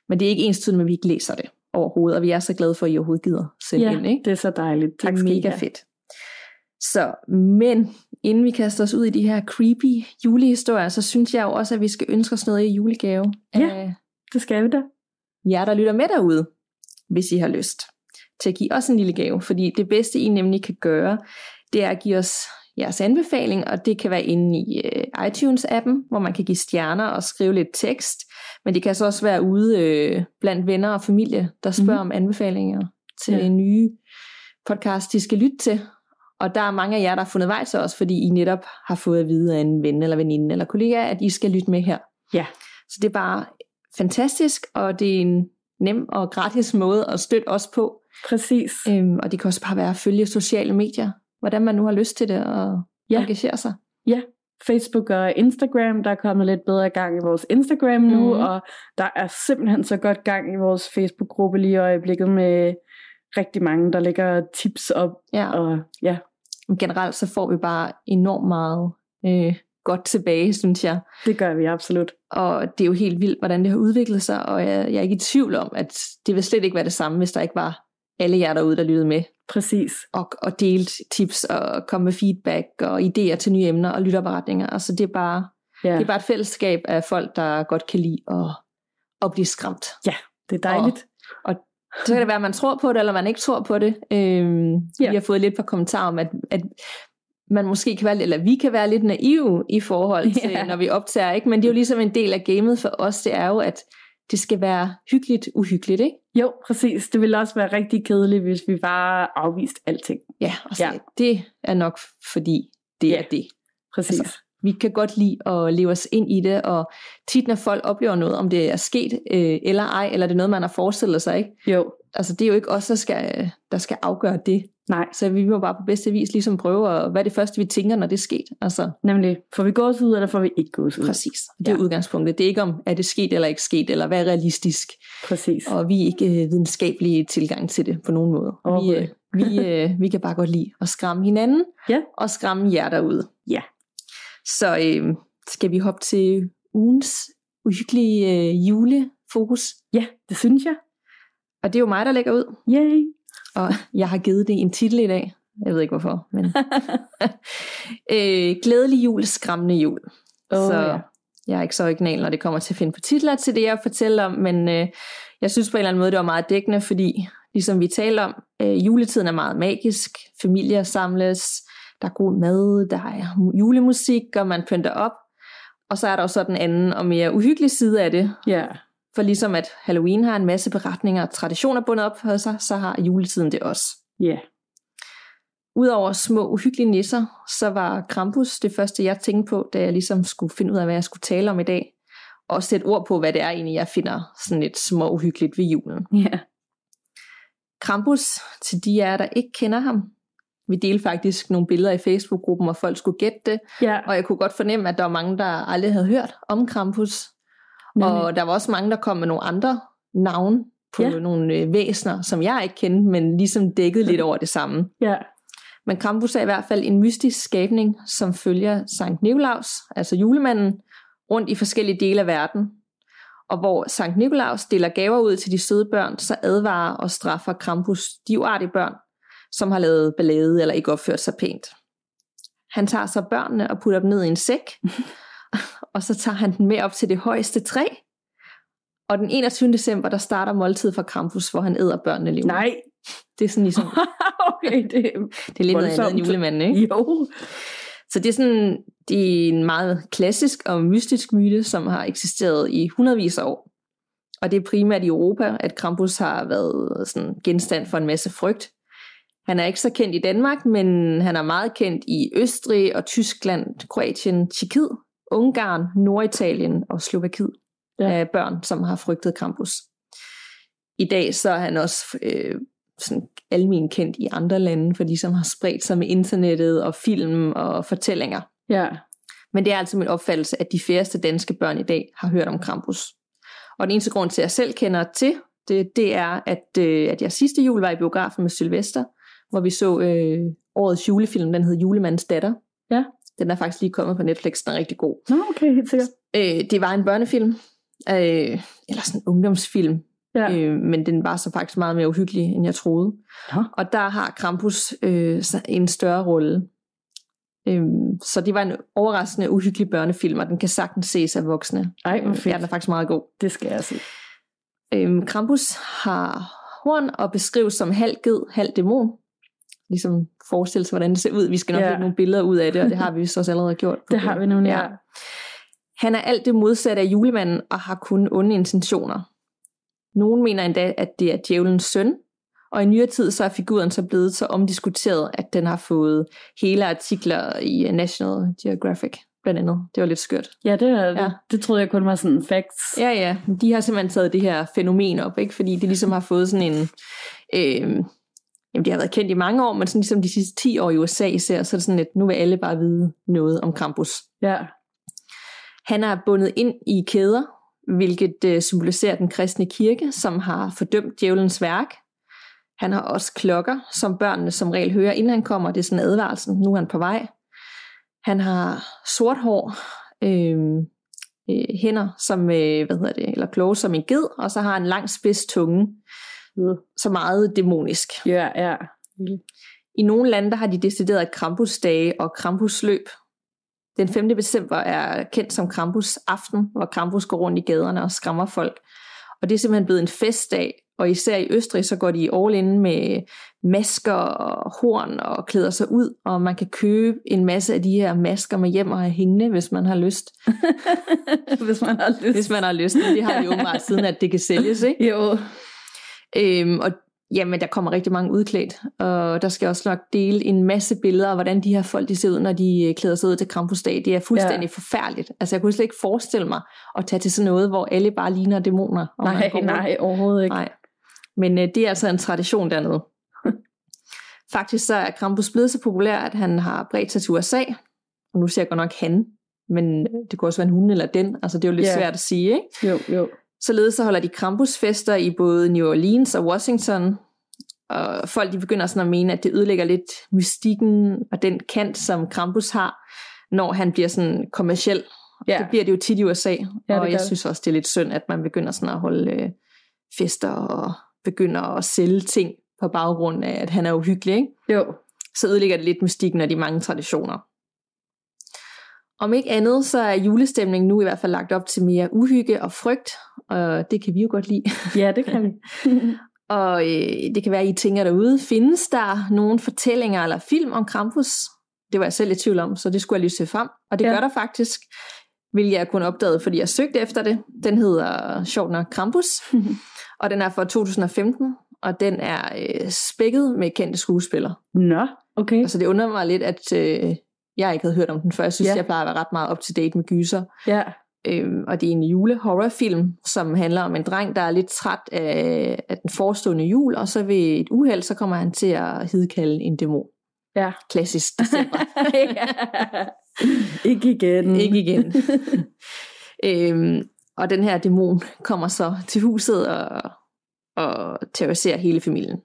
Speaker 1: Men det er ikke ens tid, at vi ikke læser det overhovedet, og vi er så glade for, at I overhovedet gider sende
Speaker 2: Ja,
Speaker 1: ind. Ikke?
Speaker 2: det er så dejligt. Tak
Speaker 1: det er mega
Speaker 2: have.
Speaker 1: fedt. Så, men inden vi kaster os ud i de her creepy julehistorier, så synes jeg jo også, at vi skal ønske os noget i julegave
Speaker 2: Ja. Det skal vi da.
Speaker 1: jer, der lytter med derude, hvis I har lyst til at give os en lille gave. Fordi det bedste, I nemlig kan gøre, det er at give os jeres anbefaling, og det kan være inde i uh, iTunes-appen, hvor man kan give stjerner og skrive lidt tekst. Men det kan så også være ude øh, blandt venner og familie, der spørger
Speaker 2: Mhm.
Speaker 1: mm. om anbefalinger til
Speaker 2: ja.
Speaker 1: nye podcast, de skal lytte til. Og der er mange af jer, der har fundet vej til os, fordi I netop har fået at vide af en ven eller veninde eller kollega, at I skal lytte med her.
Speaker 2: Ja.
Speaker 1: Så det er bare fantastisk, og det er en nem og gratis måde at støtte os på.
Speaker 2: Præcis.
Speaker 1: Øhm, og det kan også bare være at følge sociale medier, hvordan man nu har lyst til det og
Speaker 2: Ja.
Speaker 1: ja. engagere sig.
Speaker 2: Facebook og Instagram, der er kommet lidt bedre gang i vores Instagram nu,
Speaker 1: Mhm.
Speaker 2: og der er simpelthen så godt gang i vores Facebook-gruppe lige i øjeblikket med rigtig mange, der lægger tips op,
Speaker 1: Ja.
Speaker 2: og ja,
Speaker 1: generelt så får vi bare enormt meget øh, godt tilbage, synes jeg.
Speaker 2: det gør vi absolut.
Speaker 1: Og det er jo helt vildt, hvordan det har udviklet sig, og jeg, jeg er ikke i tvivl om, at det vil slet ikke være det samme, hvis der ikke var alle jer derude, der lyttede med,
Speaker 2: Præcis.
Speaker 1: og, og delte tips, og kom med feedback, og idéer til nye emner, og lytterberetninger. Altså det er bare,
Speaker 2: Ja,
Speaker 1: det er bare et fællesskab af folk, der godt kan lide at, at blive skræmt.
Speaker 2: det er dejligt.
Speaker 1: Så kan det være, at man tror på det, eller man ikke tror på det. Øhm,
Speaker 2: Ja.
Speaker 1: ja. Vi har fået lidt på kommentarer om, at, at man måske kan være, eller vi kan være lidt naive i forhold til, *laughs*
Speaker 2: Ja.
Speaker 1: når vi optager, ikke? Men det er jo ligesom en del af gamet for os, det er jo, at det skal være hyggeligt, uhyggeligt, ikke?
Speaker 2: Jo, præcis. Det ville også være rigtig kedeligt, hvis vi bare afviste alting.
Speaker 1: Ja, og så,
Speaker 2: Ja.
Speaker 1: det er nok fordi, det
Speaker 2: Ja.
Speaker 1: er det.
Speaker 2: Præcis.
Speaker 1: Altså, vi kan godt lide at leve os ind i det, og tit når folk oplever noget, om det er sket øh, eller ej, eller det er noget, man har forestillet sig, ikke?
Speaker 2: jo,
Speaker 1: Altså det er jo ikke os, der skal, der skal afgøre det.
Speaker 2: nej,
Speaker 1: Så vi må bare på bedste vis ligesom prøve, at, hvad er det første, vi tænker, når det er sket? Altså,
Speaker 2: nemlig, får vi gåsehud, eller får vi ikke gåsehud?
Speaker 1: præcis. Det er
Speaker 2: Ja.
Speaker 1: udgangspunktet. Det er ikke om, er det sket eller ikke sket, eller hvad er realistisk.
Speaker 2: Præcis.
Speaker 1: Og vi er ikke øh, videnskabelige tilgang til det på nogen måde. Vi, øh, vi, øh, vi kan bare godt lide at skræmme hinanden,
Speaker 2: Ja.
Speaker 1: og skræmme jer derude.
Speaker 2: Ja.
Speaker 1: Så øh, skal vi hoppe til ugens uhyggelige øh, julefokus.
Speaker 2: Ja, det synes jeg.
Speaker 1: Og det er jo mig, der lægger ud.
Speaker 2: Yay.
Speaker 1: Og jeg har givet det en titel i dag. Jeg ved ikke hvorfor, men... *laughs* øh, glædelig jul, skræmmende jul.
Speaker 2: Åh,
Speaker 1: så
Speaker 2: ja.
Speaker 1: jeg er ikke så original, når det kommer til at finde på titler til det, jeg fortæller om, men øh, jeg synes på en eller anden måde, det var meget dækkende, fordi ligesom vi talte om, øh, juletiden er meget magisk, familier samles, der er god mad, der er julemusik, og man pynter op, og så er der jo så den anden og mere uhyggelige side af det,
Speaker 2: Ja,
Speaker 1: for ligesom at Halloween har en masse beretninger og traditioner bundet op på sig, så har juletiden det også.
Speaker 2: ja.
Speaker 1: Udover små uhyggelige nisser, så var Krampus det første, jeg tænkte på, da jeg ligesom skulle finde ud af, hvad jeg skulle tale om i dag. Og sætte ord på, hvad det er egentlig, jeg finder sådan lidt små uhyggeligt ved julen.
Speaker 2: Ja,
Speaker 1: Krampus, til de af jer, der ikke kender ham, vi delte faktisk nogle billeder i Facebook-gruppen, hvor folk skulle gætte det.
Speaker 2: ja.
Speaker 1: Og jeg kunne godt fornemme, at der var mange, der aldrig havde hørt om Krampus. Og der var også mange, der kom med nogle andre navne på
Speaker 2: Ja.
Speaker 1: ja. nogle øh, væsener, som jeg ikke kendte, men ligesom dækkede lidt over det samme.
Speaker 2: Ja,
Speaker 1: Men Krampus er i hvert fald en mystisk skabning, som følger Sankt Nikolaus, altså julemanden, rundt i forskellige dele af verden. Og hvor Sankt Nikolaus deler gaver ud til de søde børn, så advarer og straffer Krampus de uartige børn, som har lavet ballade eller ikke opført sig pænt. Han tager så børnene og putter dem ned i en sæk, *laughs* og så tager han dem med op til det højeste træ. Og den 21. december, der starter måltid for Krampus, hvor han æder børnene levende.
Speaker 2: nej.
Speaker 1: Det er sådan ligesom, *laughs*
Speaker 2: okay, det,
Speaker 1: det er lidt noget andet end julemanden, ikke?
Speaker 2: jo.
Speaker 1: Så det er sådan, det er en meget klassisk og mystisk myte, som har eksisteret i hundredvis af år. Og det er primært i Europa, at Krampus har været sådan genstand for en masse frygt. Han er ikke så kendt i Danmark, men han er meget kendt i Østrig og Tyskland, Kroatien, Tjekkiet, Ungarn, Norditalien og Slovakiet
Speaker 2: Ja.
Speaker 1: af børn, som har frygtet Krampus. I dag så er han også øh, sådan almen kendt i andre lande, for de som har spredt sig med internettet og film og fortællinger.
Speaker 2: Ja,
Speaker 1: Men det er altså min opfattelse, at de færreste danske børn i dag har hørt om Krampus. Og den eneste grund til, at jeg selv kender til det, det er, at, øh, at jeg sidste jul var i biografen med Sylvester, hvor vi så øh, årets julefilm, den hed Julemandens datter.
Speaker 2: Ja.
Speaker 1: Den er faktisk lige kommet på Netflix, den er rigtig god.
Speaker 2: Nå, okay, helt sikkert.
Speaker 1: Øh, det var en børnefilm, øh, eller sådan en ungdomsfilm,
Speaker 2: Ja.
Speaker 1: øh, men den var så faktisk meget mere uhyggelig, end jeg troede.
Speaker 2: Nå.
Speaker 1: Og der har Krampus øh, en større rolle. Øhm, så det var en overraskende uhyggelig børnefilm, og den kan sagtens ses af voksne.
Speaker 2: Ej, hvor
Speaker 1: Øh,
Speaker 2: fedt.
Speaker 1: Ja, den er faktisk meget god.
Speaker 2: Det skal jeg se.
Speaker 1: Øhm, Krampus har horn og beskrives som halv ged, halv dæmon. Ligesom forestille sig, hvordan det ser ud. Vi skal nok
Speaker 2: Ja.
Speaker 1: ja. lægge nogle billeder ud af det, og det har vi *laughs* så også allerede gjort.
Speaker 2: Det har vi nemlig, ja.
Speaker 1: Han er alt det modsatte af julemanden, og har kun onde intentioner. Nogen mener endda, at det er djævelens søn, Og i nyere tid så er figuren så blevet så omdiskuteret, at den har fået hele artikler i National Geographic blandt andet. Det var lidt skørt.
Speaker 2: Ja, det, er, ja. det, det troede jeg kun var sådan facts.
Speaker 1: Ja, ja. De har simpelthen taget det her fænomen op, ikke? fordi det ligesom har fået sådan en... Øh, jamen, det har været kendt i mange år, men sådan ligesom de sidste 10 år i USA især, så er det sådan lidt, nu vil alle bare vide noget om Krampus.
Speaker 2: Ja.
Speaker 1: Han er bundet ind i kæder, hvilket øh, symboliserer den kristne kirke, som har fordømt djævelens værk. Han har også klokker, som børnene som regel hører, inden han kommer. Det er sådan advarelsen, nu er han på vej. Han har sort hår, øh, øh, hænder som, øh, hvad hedder det, eller kloge som en ged, og så har han en lang spids tunge. Så meget dæmonisk.
Speaker 2: Ja, ja.
Speaker 1: I nogle lande der har de decideret Krampusdage og Krampusløb. Den 5. december er kendt som Krampus aften, hvor Krampus går rundt i gaderne og skræmmer folk. Og det er simpelthen blevet en festdag, og især i Østrig, så går de all in med masker og horn og klæder sig ud, og man kan købe en masse af de her masker med hjem og have hængende, hvis man har lyst. *laughs*
Speaker 2: hvis man har lyst.
Speaker 1: Hvis man har lyst. Det har de *laughs* jo meget siden, at det kan sælges, ikke?
Speaker 2: Jo.
Speaker 1: Øhm, og jamen, der kommer rigtig mange udklædt, og der skal også nok dele en masse billeder af, hvordan de her folk de ser ud, når de øh, klæder sig ud til Krampusdag. Det er fuldstændig ja. forfærdeligt. Altså, jeg kunne slet ikke forestille mig at tage til sådan noget, hvor alle bare ligner dæmoner.
Speaker 2: Nej, nej, overhovedet ikke.
Speaker 1: Nej. Men øh, det er altså en tradition dernede. *laughs* Faktisk så er Krampus blevet så populær, at han har bredt sig til USA. Og nu siger jeg godt nok han, men øh, det kunne også være en hun eller den. Altså det er jo lidt yeah. svært at sige, ikke?
Speaker 2: Jo, jo.
Speaker 1: Således så holder de Krampusfester i både New Orleans og Washington. Og folk de begynder sådan at mene, at det ødelægger lidt mystikken og den kant, som Krampus har, når han bliver sådan kommersiel. Ja. Det bliver det jo tit i USA. Ja, og jeg synes også, det er lidt synd, at man begynder sådan at holde øh, fester og begynder at sælge ting på baggrund af, at han er uhyggelig. Ikke?
Speaker 2: Jo.
Speaker 1: Så ødelægger det lidt mystikken af de mange traditioner. Om ikke andet, så er julestemningen nu i hvert fald lagt op til mere uhygge og frygt, og det kan vi jo godt lide. *laughs*
Speaker 2: Ja, det kan vi. *laughs*
Speaker 1: og øh, det kan være, at I tænker derude, findes der nogle fortællinger eller film om Krampus? Det var jeg selv i tvivl om, så det skulle jeg lige se frem. Og det ja. gør der faktisk, vil jeg kun opdage, fordi jeg søgte efter det. Den hedder sjovt nok Krampus, *laughs* og den er fra 2015, og den er øh, spækket med kendte skuespillere.
Speaker 2: Nå, okay.
Speaker 1: Altså det undrer mig lidt, at øh, jeg ikke havde hørt om den før. Jeg synes, ja. jeg plejer at være ret meget up to date med gyser.
Speaker 2: Ja.
Speaker 1: Øhm, og det er en julehorrorfilm, som handler om en dreng, der er lidt træt af, af den forestående jul, og så ved et uheld, så kommer han til at hidkalde en dæmon.
Speaker 2: Ja.
Speaker 1: Klassisk *laughs* december.
Speaker 2: ja. Ikke igen.
Speaker 1: Ikke igen. øhm, og den her dæmon kommer så til huset og, og terroriserer hele familien.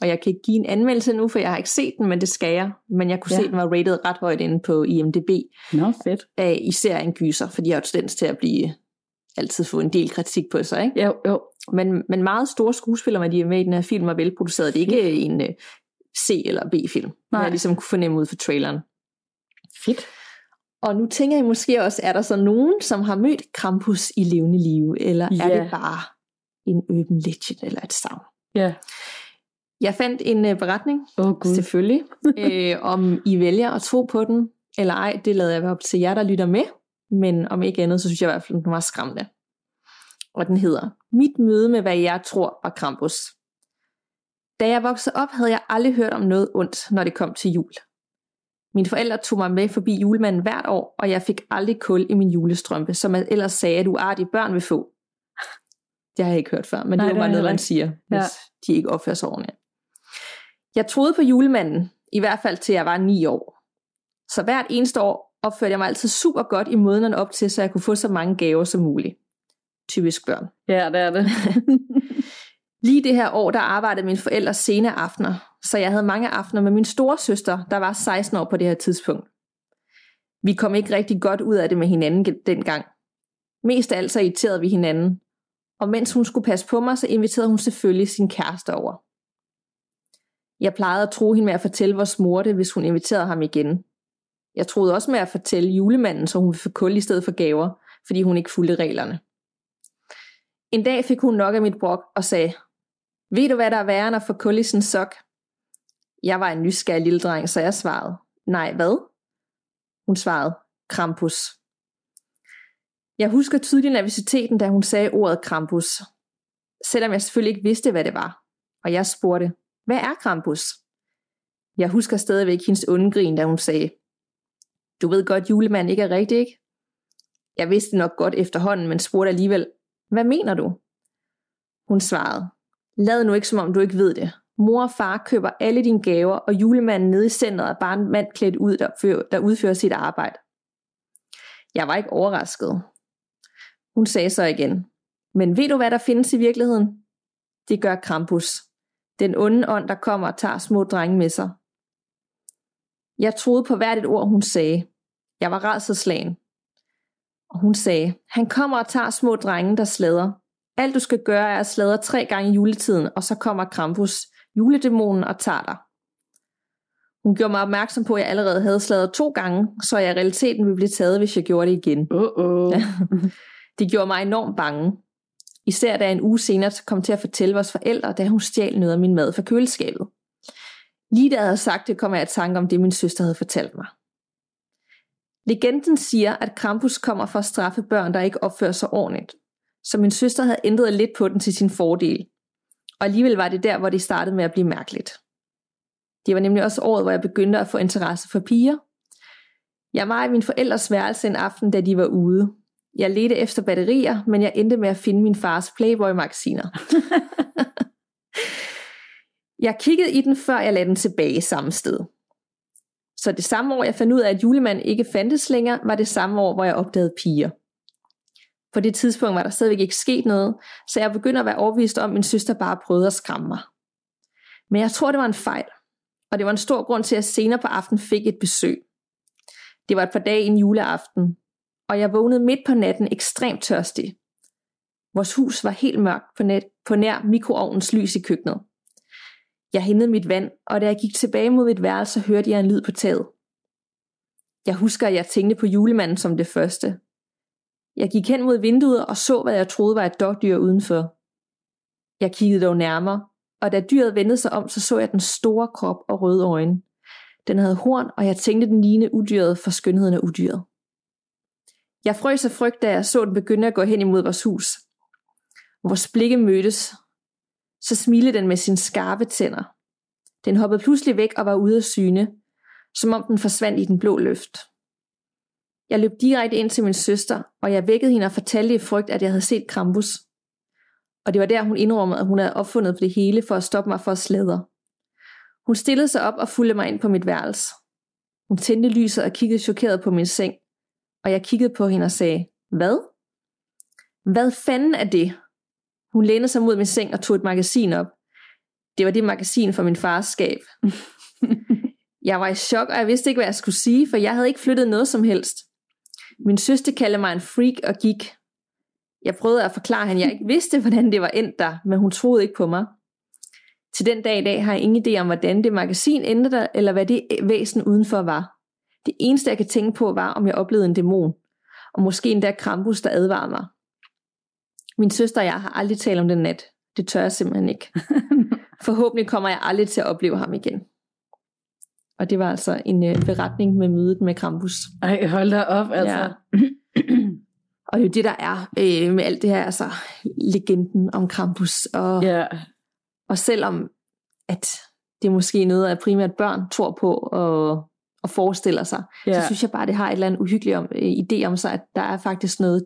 Speaker 1: Og jeg kan ikke give en anmeldelse nu, for jeg har ikke set den, men det skal jeg. Men jeg kunne ja. se, at den var rated ret højt inde på IMDb.
Speaker 2: Nå, fedt.
Speaker 1: Af især en gyser, for de har jo tendens til at blive altid få en del kritik på sig. Ikke?
Speaker 2: Jo, jo.
Speaker 1: Men, men meget store skuespillere, når de er med i den her film, er velproduceret. Det er ikke en uh, C- eller B-film. Nej. Jeg ligesom kunne fornemme ud for traileren.
Speaker 2: Fedt.
Speaker 1: Og nu tænker jeg måske også, er der så nogen, som har mødt Krampus i levende liv, eller ja. er det bare en urban legend eller et savn?
Speaker 2: Ja.
Speaker 1: Jeg fandt en uh, beretning,
Speaker 2: oh, Gud.
Speaker 1: selvfølgelig, *laughs* øh, om I vælger at tro på den, eller ej, det lader jeg op til jer, der lytter med, men om ikke andet, så synes jeg i hvert fald, den var skræmmende. Og den hedder, Mit møde med, hvad jeg tror var Krampus. Da jeg voksede op, havde jeg aldrig hørt om noget ondt, når det kom til jul. Mine forældre tog mig med forbi julemanden hvert år, og jeg fik aldrig kul i min julestrømpe, som jeg ellers sagde, at uartige børn vil få. Det har jeg ikke hørt før, men Nej, det er jo bare noget, man siger, hvis ja. de ikke opfører sig ordentligt. Jeg troede på julemanden, i hvert fald til jeg var ni år. Så hvert eneste år opførte jeg mig altid super godt i månederne op til, så jeg kunne få så mange gaver som muligt. Typisk børn. *laughs*
Speaker 2: Ja, det er det. *laughs*
Speaker 1: Lige det her år, der arbejdede mine forældre sene aftener, så jeg havde mange aftener med min store søster, der var 16 år på det her tidspunkt. Vi kom ikke rigtig godt ud af det med hinanden dengang. Mest af alt så irriterede vi hinanden, og mens hun skulle passe på mig, så inviterede hun selvfølgelig sin kæreste over. Jeg plejede at tro hende med at fortælle vores mor det, hvis hun inviterede ham igen. Jeg troede også med at fortælle julemanden, så hun ville få kul i stedet for gaver, fordi hun ikke fulgte reglerne. En dag fik hun nok af mit brok og sagde, ved du hvad der er værre end at få kul i sin sok? Jeg var en nysgerrig lille dreng, så jeg svarede, nej hvad? Hun svarede, Krampus. Jeg husker tydeligt nervositeten, da hun sagde ordet Krampus. Selvom jeg selvfølgelig ikke vidste, hvad det var. Og jeg spurgte, hvad er Krampus? Jeg husker stadigvæk hendes undgrin, da hun sagde, du ved godt, julemanden ikke er rigtig, ikke? Jeg vidste nok godt efterhånden, men spurgte alligevel, hvad mener du? Hun svarede, lad nu ikke som om du ikke ved det. Mor og far køber alle dine gaver, og julemanden nede i centret er bare en mand klædt ud, der, fører, der udfører sit arbejde. Jeg var ikke overrasket. Hun sagde så igen, men ved du hvad der findes i virkeligheden? Det gør Krampus. Den onde ånd, der kommer og tager små drenge med sig. Jeg troede på hvert et ord, hun sagde. Jeg var redselslagen. Og hun sagde, han kommer og tager små drenge, der slader. Alt du skal gøre er at sladre tre gange i juletiden, og så kommer Krampus, juledæmonen, og tager dig. Hun gjorde mig opmærksom på, at jeg allerede havde sladret to gange, så jeg i realiteten ville blive taget, hvis jeg gjorde det igen.
Speaker 2: Uh-oh. *laughs*
Speaker 1: det gjorde mig enormt bange. Især da en uge senere kom til at fortælle vores forældre, da hun stjal noget af min mad fra køleskabet. Lige da jeg havde sagt det, kom jeg i tanke om det, min søster havde fortalt mig. Legenden siger, at Krampus kommer for at straffe børn, der ikke opfører sig ordentligt. Så min søster havde ændret lidt på den til sin fordel. Og alligevel var det der, hvor det startede med at blive mærkeligt. Det var nemlig også året, hvor jeg begyndte at få interesse for piger. Jeg var i min forældres værelse en aften, da de var ude. Jeg ledte efter batterier, men jeg endte med at finde min fars Playboy-magasiner. *laughs* jeg kiggede i den, før jeg lagde den tilbage samme sted. Så det samme år, jeg fandt ud af, at julemanden ikke fandtes længere, var det samme år, hvor jeg opdagede piger. På det tidspunkt var der stadigvæk ikke sket noget, så jeg begyndte at være overbevist om, at min søster bare prøvede at skræmme mig. Men jeg tror, det var en fejl, og det var en stor grund til, at jeg senere på aftenen fik et besøg. Det var et par dage en juleaften, og jeg vågnede midt på natten ekstremt tørstig. Vores hus var helt mørkt på, net, på nær mikroovnens lys i køkkenet. Jeg hentede mit vand, og da jeg gik tilbage mod mit værelse, hørte jeg en lyd på taget. Jeg husker, at jeg tænkte på julemanden som det første. Jeg gik hen mod vinduet og så, hvad jeg troede var et dogdyr udenfor. Jeg kiggede dog nærmere, og da dyret vendte sig om, så så jeg den store krop og røde øjne. Den havde horn, og jeg tænkte, den lignede udyret for skønheden af udyret. Jeg frøs af frygt, da jeg så den begynde at gå hen imod vores hus. Vores blikke mødtes. Så smilede den med sine skarpe tænder. Den hoppede pludselig væk og var ude af syne, som om den forsvandt i den blå løft. Jeg løb direkte ind til min søster, og jeg vækkede hende og fortalte i frygt, at jeg havde set Krampus. Og det var der, hun indrømmede, at hun havde opfundet på det hele for at stoppe mig for at slæde. Hun stillede sig op og fulgte mig ind på mit værelse. Hun tændte lyset og kiggede chokeret på min seng, og jeg kiggede på hende og sagde, hvad? Hvad fanden er det? Hun lænede sig mod min seng og tog et magasin op. Det var det magasin fra min fars skab. *laughs* jeg var i chok, og jeg vidste ikke, hvad jeg skulle sige, for jeg havde ikke flyttet noget som helst. Min søster kaldte mig en freak og gik. Jeg prøvede at forklare hende, at jeg ikke vidste, hvordan det var endt der, men hun troede ikke på mig. Til den dag i dag har jeg ingen idé om, hvordan det magasin endte der, eller hvad det væsen udenfor var. Det eneste, jeg kan tænke på, var, om jeg oplevede en dæmon. Og måske endda Krampus, der advarede mig. Min søster og jeg har aldrig talt om den nat. Det tør jeg simpelthen ikke. *laughs* Forhåbentlig kommer jeg aldrig til at opleve ham igen. Og det var altså en øh, beretning med mødet med Krampus.
Speaker 2: Ej, hold da op, altså. Ja. *clears throat*
Speaker 1: og jo det, der er øh, med alt det her, altså legenden om Krampus. Og,
Speaker 2: ja.
Speaker 1: og selvom at det er måske noget, at primært børn tror på og, og forestiller sig, ja. så synes jeg bare, det har et eller andet uhyggeligt om, øh, idé om sig, at der er faktisk noget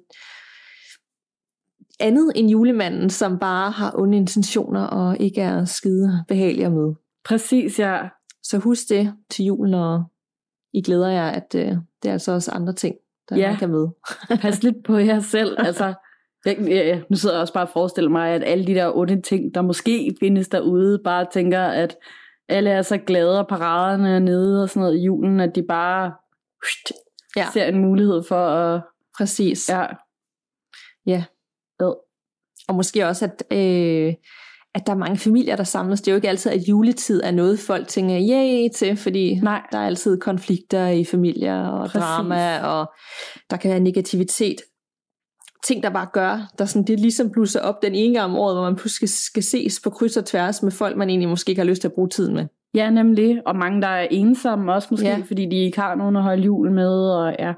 Speaker 1: andet end julemanden, som bare har onde intentioner og ikke er skide behagelig at møde.
Speaker 2: Præcis, ja.
Speaker 1: Så husk det til julen, og I glæder jer, at øh, det er altså også andre ting, der ja. kan møde. *laughs*
Speaker 2: Pas lidt på jer selv. *laughs* Altså, jeg, jeg, nu sidder jeg også bare og forestiller mig, at alle de der onde ting, der måske findes derude, bare tænker, at alle er så glade, og paraderne er nede og sådan noget i julen, at de bare hust, ja. ser en mulighed for at...
Speaker 1: Præcis.
Speaker 2: Ja.
Speaker 1: Ja.
Speaker 2: Ved.
Speaker 1: Og måske også, at, øh, at der er mange familier, der samles. Det er jo ikke altid, at juletid er noget, folk tænker yay til, fordi
Speaker 2: Nej.
Speaker 1: der er altid konflikter i familier og Præcis. drama, og der kan være negativitet. Ting, der bare gør, der sådan, det ligesom blusser op den ene gang om året, hvor man pludselig skal ses på kryds og tværs med folk, man egentlig måske ikke har lyst til at bruge tiden med.
Speaker 2: Ja, nemlig. Og mange, der er ensomme også måske, ja. fordi de ikke har nogen at holde jul med. Og ja.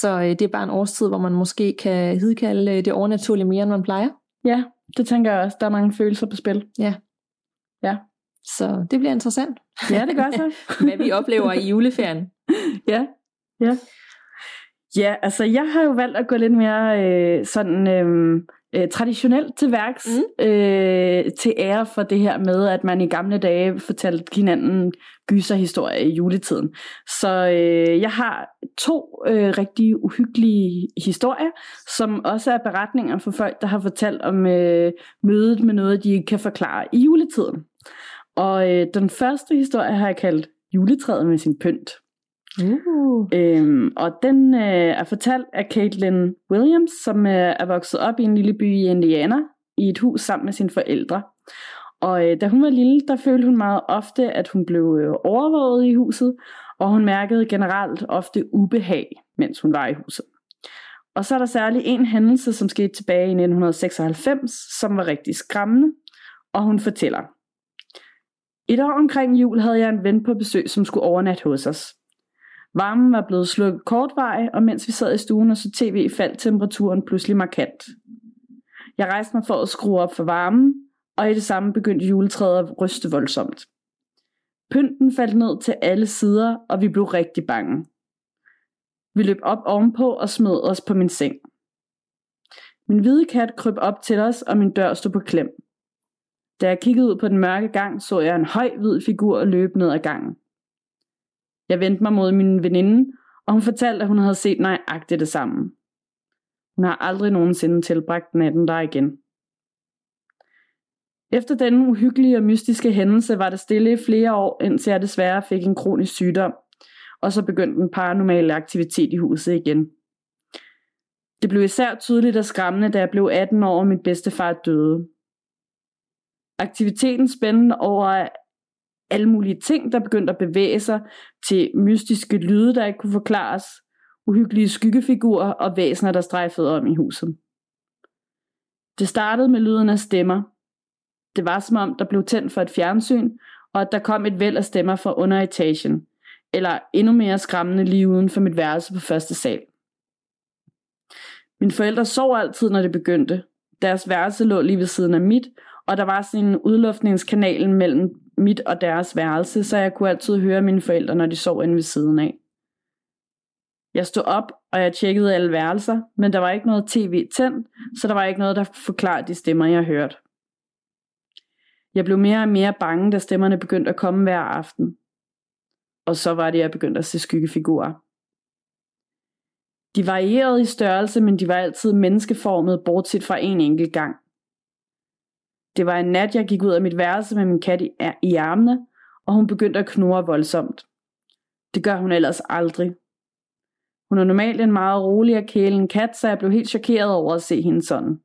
Speaker 1: Så øh, det er bare en årstid, hvor man måske kan hidkalde øh, det overnaturlige mere, end man plejer.
Speaker 2: Ja, det tænker jeg også. Der er mange følelser på spil.
Speaker 1: Ja.
Speaker 2: Ja.
Speaker 1: Så det bliver interessant.
Speaker 2: Ja, det gør så. *laughs*
Speaker 1: Hvad vi oplever i juleferien.
Speaker 2: ja, ja. Ja, altså jeg har jo valgt at gå lidt mere øh, sådan øh, øh, traditionelt til værks mm. øh, til ære for det her med, at man i gamle dage fortalte hinanden gyserhistorier i juletiden. Så øh, jeg har to øh, rigtig uhyggelige historier, som også er beretninger for folk, der har fortalt om øh, mødet med noget, de kan forklare i juletiden. Og øh, den første historie har jeg kaldt juletræet med sin pynt. Uh. Øhm, og den øh, er fortalt af Caitlin Williams, som øh, er vokset op i en lille by i Indiana, i et hus sammen med sine forældre. Og øh, da hun var lille, der følte hun meget ofte, at hun blev øh, overvåget i huset, og hun mærkede generelt ofte ubehag, mens hun var i huset. Og så er der særlig en hændelse, som skete tilbage i 1996, som var rigtig skræmmende, og hun fortæller. Et år omkring jul havde jeg en ven på besøg, som skulle overnatte hos os. Varmen var blevet slukket kortvarig, og mens vi sad i stuen og så tv, faldt temperaturen pludselig markant. Jeg rejste mig for at skrue op for varmen, og i det samme begyndte juletræet at ryste voldsomt. Pynten faldt ned til alle sider, og vi blev rigtig bange. Vi løb op ovenpå og smed os på min seng. Min hvide kat kryb op til os, og min dør stod på klem. Da jeg kiggede ud på den mørke gang, så jeg en høj hvid figur løbe ned ad gangen. Jeg vendte mig mod min veninde, og hun fortalte, at hun havde set nøjagtigt det samme. Hun har aldrig nogensinde tilbragt natten der igen. Efter denne uhyggelige og mystiske hændelse var det stille i flere år, indtil jeg desværre fik en kronisk sygdom, og så begyndte den paranormale aktivitet i huset igen. Det blev især tydeligt og skræmmende, da jeg blev 18 år og min bedstefar døde. Aktiviteten spændte over alle mulige ting, der begyndte at bevæge sig, til mystiske lyde, der ikke kunne forklares, uhyggelige skyggefigurer og væsener, der strejfede om i huset. Det startede med lyden af stemmer. Det var som om, der blev tændt for et fjernsyn, og at der kom et væld af stemmer fra underetagen, eller endnu mere skræmmende lige uden for mit værelse på første sal. Mine forældre sov altid, når det begyndte. Deres værelse lå lige ved siden af mit, og der var sådan en udluftningskanal mellem mit og deres værelse, så jeg kunne altid høre mine forældre, når de sov inde ved siden af. Jeg stod op, og jeg tjekkede alle værelser, men der var ikke noget tv tændt, så der var ikke noget, der forklarede de stemmer, jeg hørte. Jeg blev mere og mere bange, da stemmerne begyndte at komme hver aften. Og så var det, jeg begyndte at se skyggefigurer. De varierede i størrelse, men de var altid menneskeformede, bortset fra en enkelt gang. Det var en nat, jeg gik ud af mit værelse med min kat i, i armene, og hun begyndte at knurre voldsomt. Det gør hun ellers aldrig. Hun er normalt en meget rolig og kælen kat, så jeg blev helt chokeret over at se hende sådan.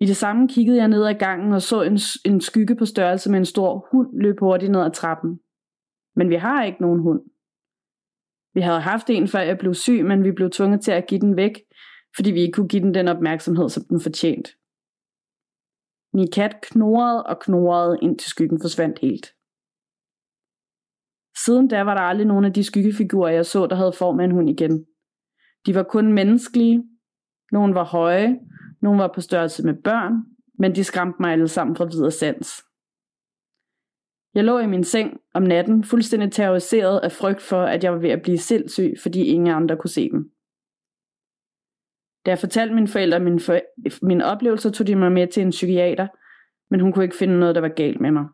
Speaker 2: I det samme kiggede jeg ned ad gangen og så en, en skygge på størrelse med en stor hund løbe hurtigt ned ad trappen. Men vi har ikke nogen hund. Vi havde haft en, før jeg blev syg, men vi blev tvunget til at give den væk, fordi vi ikke kunne give den den opmærksomhed, som den fortjente. Min kat knurrede og knurrede, indtil skyggen forsvandt helt. Siden da var der aldrig nogen af de skyggefigurer, jeg så, der havde form af en hund igen. De var kun menneskelige. Nogle var høje, nogle var på størrelse med børn, men de skræmte mig alle sammen fra videre sans. Jeg lå i min seng om natten, fuldstændig terroriseret af frygt for, at jeg var ved at blive sindssyg, fordi ingen andre kunne se dem. Da jeg fortalte mine forældre min for, mine oplevelser, tog de mig med til en psykiater, men hun kunne ikke finde noget, der var galt med mig.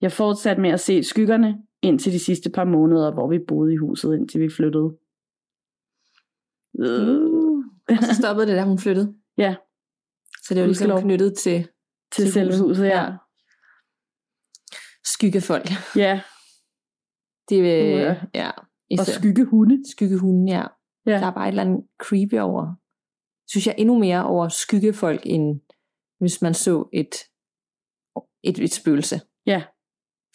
Speaker 2: Jeg fortsatte med at se skyggerne indtil de sidste par måneder, hvor vi boede i huset, indtil vi flyttede.
Speaker 1: Uh. Og så stoppede det, da hun flyttede? *laughs*
Speaker 2: Ja.
Speaker 1: Så det var ligesom knyttet til,
Speaker 2: til, til selve huset, huset ja. ja.
Speaker 1: Skyggefolk.
Speaker 2: Ja.
Speaker 1: Det vil, ja. ja.
Speaker 2: Og skyggehunde.
Speaker 1: Skyggehunde, ja. Ja. Der er bare et eller andet creepy over, synes jeg endnu mere over skyggefolk, end hvis man så et, et, et spøgelse.
Speaker 2: Ja.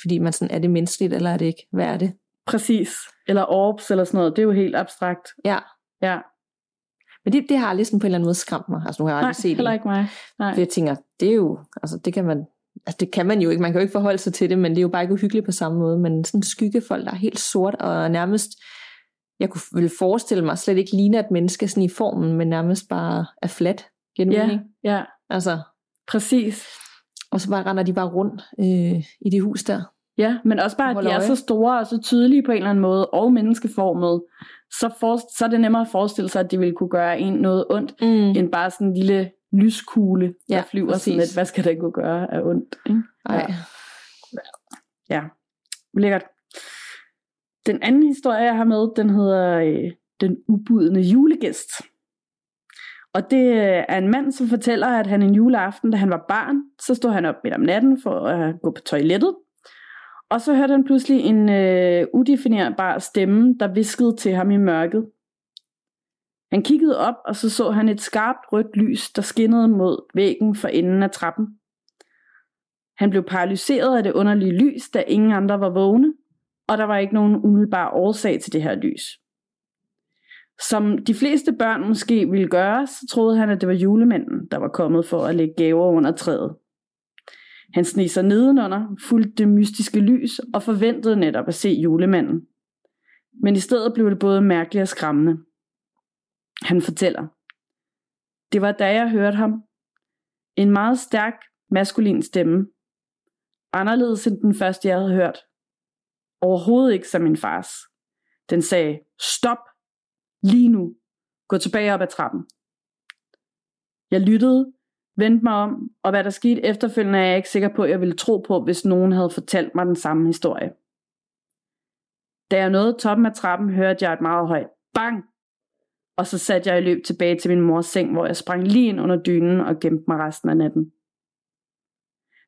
Speaker 1: Fordi man sådan, er det menneskeligt, eller er det ikke? Hvad er det?
Speaker 2: Præcis. Eller orbs, eller sådan noget. Det er jo helt abstrakt.
Speaker 1: Ja.
Speaker 2: Ja.
Speaker 1: Men det, det har aldrig sådan på en eller anden måde skræmt mig. Altså nu har jeg aldrig
Speaker 2: Nej,
Speaker 1: set
Speaker 2: heller ikke mig. Nej.
Speaker 1: For jeg tænker, det er jo, altså det kan man, altså det kan man jo ikke, man kan jo ikke forholde sig til det, men det er jo bare ikke uhyggeligt på samme måde. Men sådan skyggefolk, der er helt sort og nærmest jeg kunne ville forestille mig, slet ikke ligner et menneske sådan i formen, men nærmest bare er flat.
Speaker 2: ja, ja.
Speaker 1: Altså.
Speaker 2: Præcis.
Speaker 1: Og så bare render de bare rundt øh, i det hus der.
Speaker 2: Ja, men også bare, at de er så store og så tydelige på en eller anden måde, og menneskeformet, så, for, så er det nemmere at forestille sig, at de ville kunne gøre en noget ondt,
Speaker 1: Mm.
Speaker 2: end bare sådan en lille lyskugle, der
Speaker 1: Ja,
Speaker 2: flyver sådan
Speaker 1: præcis.
Speaker 2: lidt. Hvad skal det kunne gøre af ondt? Ikke?
Speaker 1: Ej.
Speaker 2: Ja, lækkert. Den anden historie, jeg har med, den hedder øh, Den ubudne julegæst. Og det øh, er en mand, som fortæller, at han en juleaften, da han var barn, så stod han op midt om natten for at gå på toilettet. Og så hørte han pludselig en øh, udefinerbar stemme, der viskede til ham i mørket. Han kiggede op, og så så han et skarpt rødt lys, der skinnede mod væggen for enden af trappen. Han blev paralyseret af det underlige lys, da ingen andre var vågne, og der var ikke nogen umiddelbar årsag til det her lys. Som de fleste børn måske ville gøre, så troede han, at det var julemanden, der var kommet for at lægge gaver under træet. Han sneg sig nedenunder, fulgte det mystiske lys og forventede netop at se julemanden. Men i stedet blev det både mærkeligt og skræmmende. Han fortæller. Det var da jeg hørte ham. En meget stærk, maskulin stemme. Anderledes end den første, jeg havde hørt. Overhovedet ikke som min fars. Den sagde, stop, lige nu, gå tilbage op ad trappen. Jeg lyttede, vendte mig om, og hvad der skete efterfølgende er jeg ikke sikker på, at jeg ville tro på, hvis nogen havde fortalt mig den samme historie. Da jeg nåede toppen af trappen, hørte jeg et meget højt bang, og så satte jeg i løb tilbage til min mors seng, hvor jeg sprang lige ind under dynen og gemte mig resten af natten.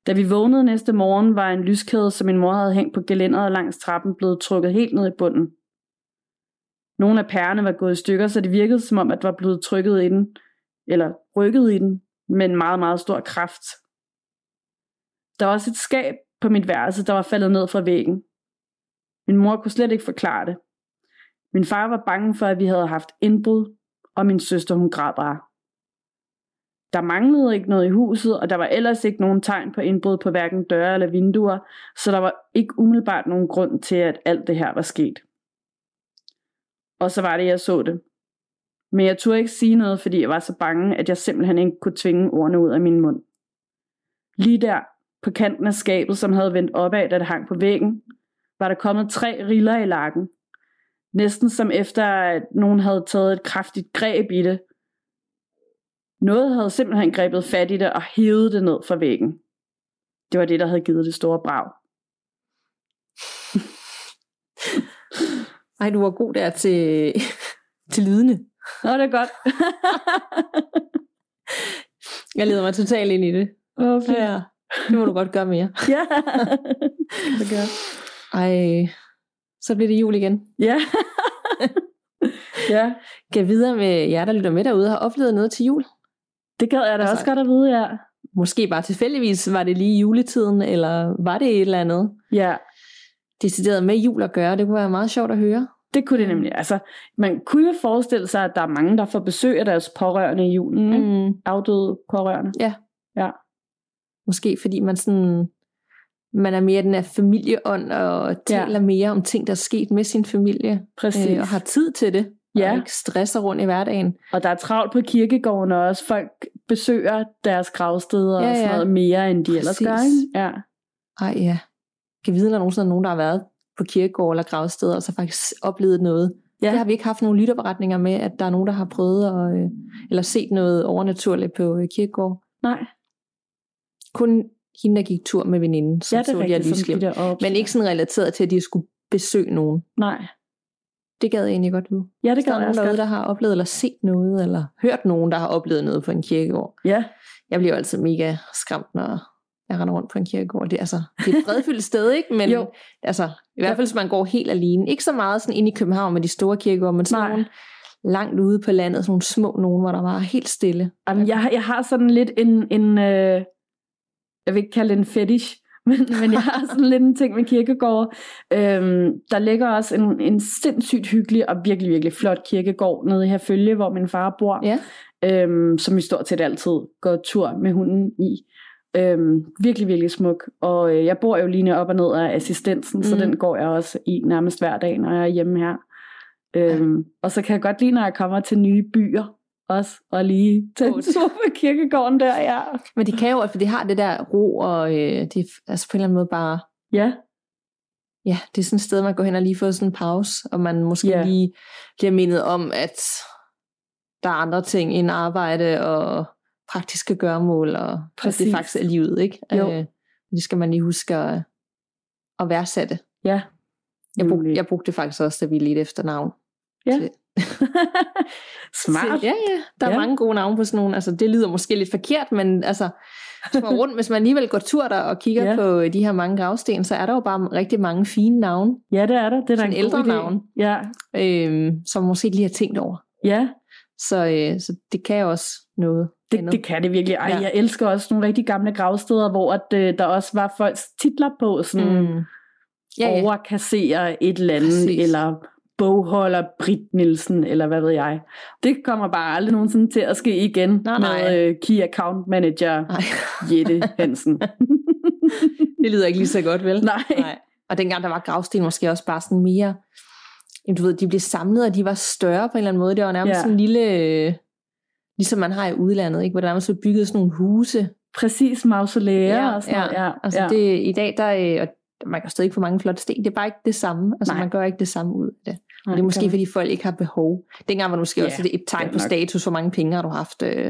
Speaker 2: Da vi vågnede næste morgen, var en lyskæde, som min mor havde hængt på gelænderet langs trappen, blevet trukket helt ned i bunden. Nogle af pærerne var gået i stykker, så det virkede som om, at der var blevet trykket i den, eller rykket i den, med en meget, meget stor kraft. Der var også et skab på mit værelse, der var faldet ned fra væggen. Min mor kunne slet ikke forklare det. Min far var bange for, at vi havde haft indbrud, og min søster hun græd bare. Der manglede ikke noget i huset, og der var ellers ikke nogen tegn på indbrud på hverken døre eller vinduer, så der var ikke umiddelbart nogen grund til, at alt det her var sket. Og så var det, jeg så det. Men jeg turde ikke sige noget, fordi jeg var så bange, at jeg simpelthen ikke kunne tvinge ordene ud af min mund. Lige der, på kanten af skabet, som havde vendt opad, da det hang på væggen, var der kommet tre riller i lakken. Næsten som efter, at nogen havde taget et kraftigt greb i det. Noget havde simpelthen grebet fat i det og hævet det ned fra væggen. Det var det, der havde givet det store brag.
Speaker 1: Ej, du var god der til, *laughs* til lydene.
Speaker 2: Nå, det er godt.
Speaker 1: Jeg leder mig totalt ind i det.
Speaker 2: Åh, fedt.
Speaker 1: Ja, det må du godt gøre mere. *laughs*
Speaker 2: Ja. det gør.
Speaker 1: Ej, så bliver det jul igen.
Speaker 2: Ja. *laughs* ja,
Speaker 1: Kan videre med jer, der lytter med derude, og har oplevet noget til jul?
Speaker 2: Det gad jeg da
Speaker 1: Altså-
Speaker 2: også godt at vide, ja.
Speaker 1: Måske bare tilfældigvis, var det lige juletiden, eller var det et eller andet
Speaker 2: Ja,
Speaker 1: decideret med jul at gøre? Det kunne være meget sjovt at høre.
Speaker 2: det kunne det nemlig. Altså, man kunne jo forestille sig, at der er mange, der får besøg af deres pårørende i julen. Mm.
Speaker 1: Mm.
Speaker 2: Afdøde pårørende.
Speaker 1: Måske fordi man sådan man er mere den her familieånd og taler ja. mere om ting, der er sket med sin familie,
Speaker 2: Præcis.
Speaker 1: øh, og har tid til det,
Speaker 2: Ja.
Speaker 1: og ikke stresser rundt i hverdagen.
Speaker 2: Og der er travlt på kirkegården og også. Folk besøger deres gravsteder
Speaker 1: Ja,
Speaker 2: og sådan
Speaker 1: ja.
Speaker 2: noget mere, end de ellers
Speaker 1: Præcis.
Speaker 2: gør. Ikke? Ja.
Speaker 1: Ej ja, kan vide, når nogensinde er nogen, der har været på kirkegård eller gravsteder, og så faktisk oplevet noget.
Speaker 2: Ja.
Speaker 1: Det har vi ikke haft nogen lytterberetninger med, at der er nogen, der har prøvet at, øh, eller set noget overnaturligt på øh, kirkegård.
Speaker 2: Nej,
Speaker 1: Kun hende, der gik tur med veninden, som
Speaker 2: ja, det
Speaker 1: så
Speaker 2: er. Som
Speaker 1: lysglimt.
Speaker 2: de der.
Speaker 1: Men ikke sådan relateret til, at de skulle besøge nogen.
Speaker 2: Nej.
Speaker 1: Det gad jeg egentlig godt vide.
Speaker 2: Ja, det
Speaker 1: er
Speaker 2: jeg
Speaker 1: nogen
Speaker 2: også godt.
Speaker 1: der har oplevet eller set noget, eller hørt nogen, der har oplevet noget på en kirkegård.
Speaker 2: Ja,
Speaker 1: Jeg bliver jo altid mega skræmt, når jeg render rundt på en kirkegård. Det, er, altså, det er et fredfyldt sted, ikke? Men *laughs*
Speaker 2: Jo.
Speaker 1: altså, i hvert fald, hvis man går helt alene. Ikke så meget sådan inde i København med de store kirkegårde, men sådan
Speaker 2: Nej.
Speaker 1: nogle langt ude på landet, sådan nogle små nogen, hvor der var helt stille.
Speaker 2: Jamen, jeg, har- jeg har sådan lidt en, en øh, jeg vil ikke kalde det en fetish, men, men jeg har sådan lidt en ting med kirkegård. Øhm, der ligger også en, en sindssygt hyggelig og virkelig, virkelig flot kirkegård nede i Herfølge, hvor min far bor,
Speaker 1: Ja.
Speaker 2: øhm, som vi stort set altid går tur med hunden i. Øhm, virkelig, virkelig smuk. Og øh, jeg bor jo lige op og ned af assistensen, mm. så den går jeg også i nærmest hver dag, når jeg er hjemme her. Øhm, og så kan jeg godt lide, når jeg kommer til nye byer, også at lige tage en tur på kirkegården der, ja.
Speaker 1: Men de kan jo, for det har det der ro, og øh, det er altså på en eller anden måde bare,
Speaker 2: Ja,
Speaker 1: ja, det er sådan et sted, man går hen og lige får sådan en pause, og man måske
Speaker 2: Ja.
Speaker 1: lige bliver mindet om, at der er andre ting end arbejde og praktiske gøremål, og at
Speaker 2: Præcis.
Speaker 1: det faktisk er livet, ikke?
Speaker 2: Jo.
Speaker 1: Øh, det skal man lige huske at, at værdsætte.
Speaker 2: ja.
Speaker 1: Jeg, brug, jeg brugte det faktisk også, da vi ledte efter navn.
Speaker 2: Ja.
Speaker 1: til- *laughs*
Speaker 2: Smart.
Speaker 1: Til, ja, ja. Der er
Speaker 2: Ja.
Speaker 1: mange gode navne på sådan nogle. Altså, det lyder måske lidt forkert, men altså, hvis man, rundt, hvis man alligevel går tur der og kigger
Speaker 2: Ja.
Speaker 1: på de her mange gravsten, så er der jo bare rigtig mange fine navne,
Speaker 2: Ja, det er der. Det er
Speaker 1: Sådan
Speaker 2: en
Speaker 1: ældre navn.
Speaker 2: Ja,
Speaker 1: øhm, som måske ikke lige har tænkt over.
Speaker 2: ja.
Speaker 1: Så, øh, så det kan jo også noget.
Speaker 2: Det,
Speaker 1: andet.
Speaker 2: det kan det virkelig. Ej,
Speaker 1: Ja.
Speaker 2: jeg elsker også nogle rigtig gamle gravsteder, hvor at, øh, der også var folks titler på, sådan mm.
Speaker 1: Ja, ja.
Speaker 2: overkasserer et eller andet,
Speaker 1: Præcis.
Speaker 2: eller bogholder Britt Nielsen, eller hvad ved jeg. Det kommer bare aldrig nogensinde til at ske igen
Speaker 1: Nej, nej.
Speaker 2: med øh, Key Account Manager
Speaker 1: Nej, *laughs*
Speaker 2: Jette Hansen. *laughs*
Speaker 1: det lyder ikke lige så godt, vel?
Speaker 2: nej.
Speaker 1: Nej. Og dengang der var gravsten måske også bare sådan mere, jamen, du ved, de blev samlet, og de var større på en eller anden måde. Det var nærmest
Speaker 2: Ja.
Speaker 1: ja. sådan en lille, ligesom man har i udlandet, ikke? hvor der nærmest blev bygget sådan nogle huse.
Speaker 2: Præcis mausolæer
Speaker 1: Ja,
Speaker 2: og sådan noget. Ja,
Speaker 1: Altså
Speaker 2: ja.
Speaker 1: det, i dag, der, øh, og man kan stadig ikke få mange flotte sten, det er bare ikke det samme. Altså
Speaker 2: Nej.
Speaker 1: man gør ikke det samme ud af det.
Speaker 2: Nej,
Speaker 1: det er måske,
Speaker 2: kan-
Speaker 1: fordi folk ikke har behov. Dengang var det måske
Speaker 2: Ja,
Speaker 1: også et
Speaker 2: det
Speaker 1: tegn på
Speaker 2: nok.
Speaker 1: status, hvor mange penge har du haft, øh,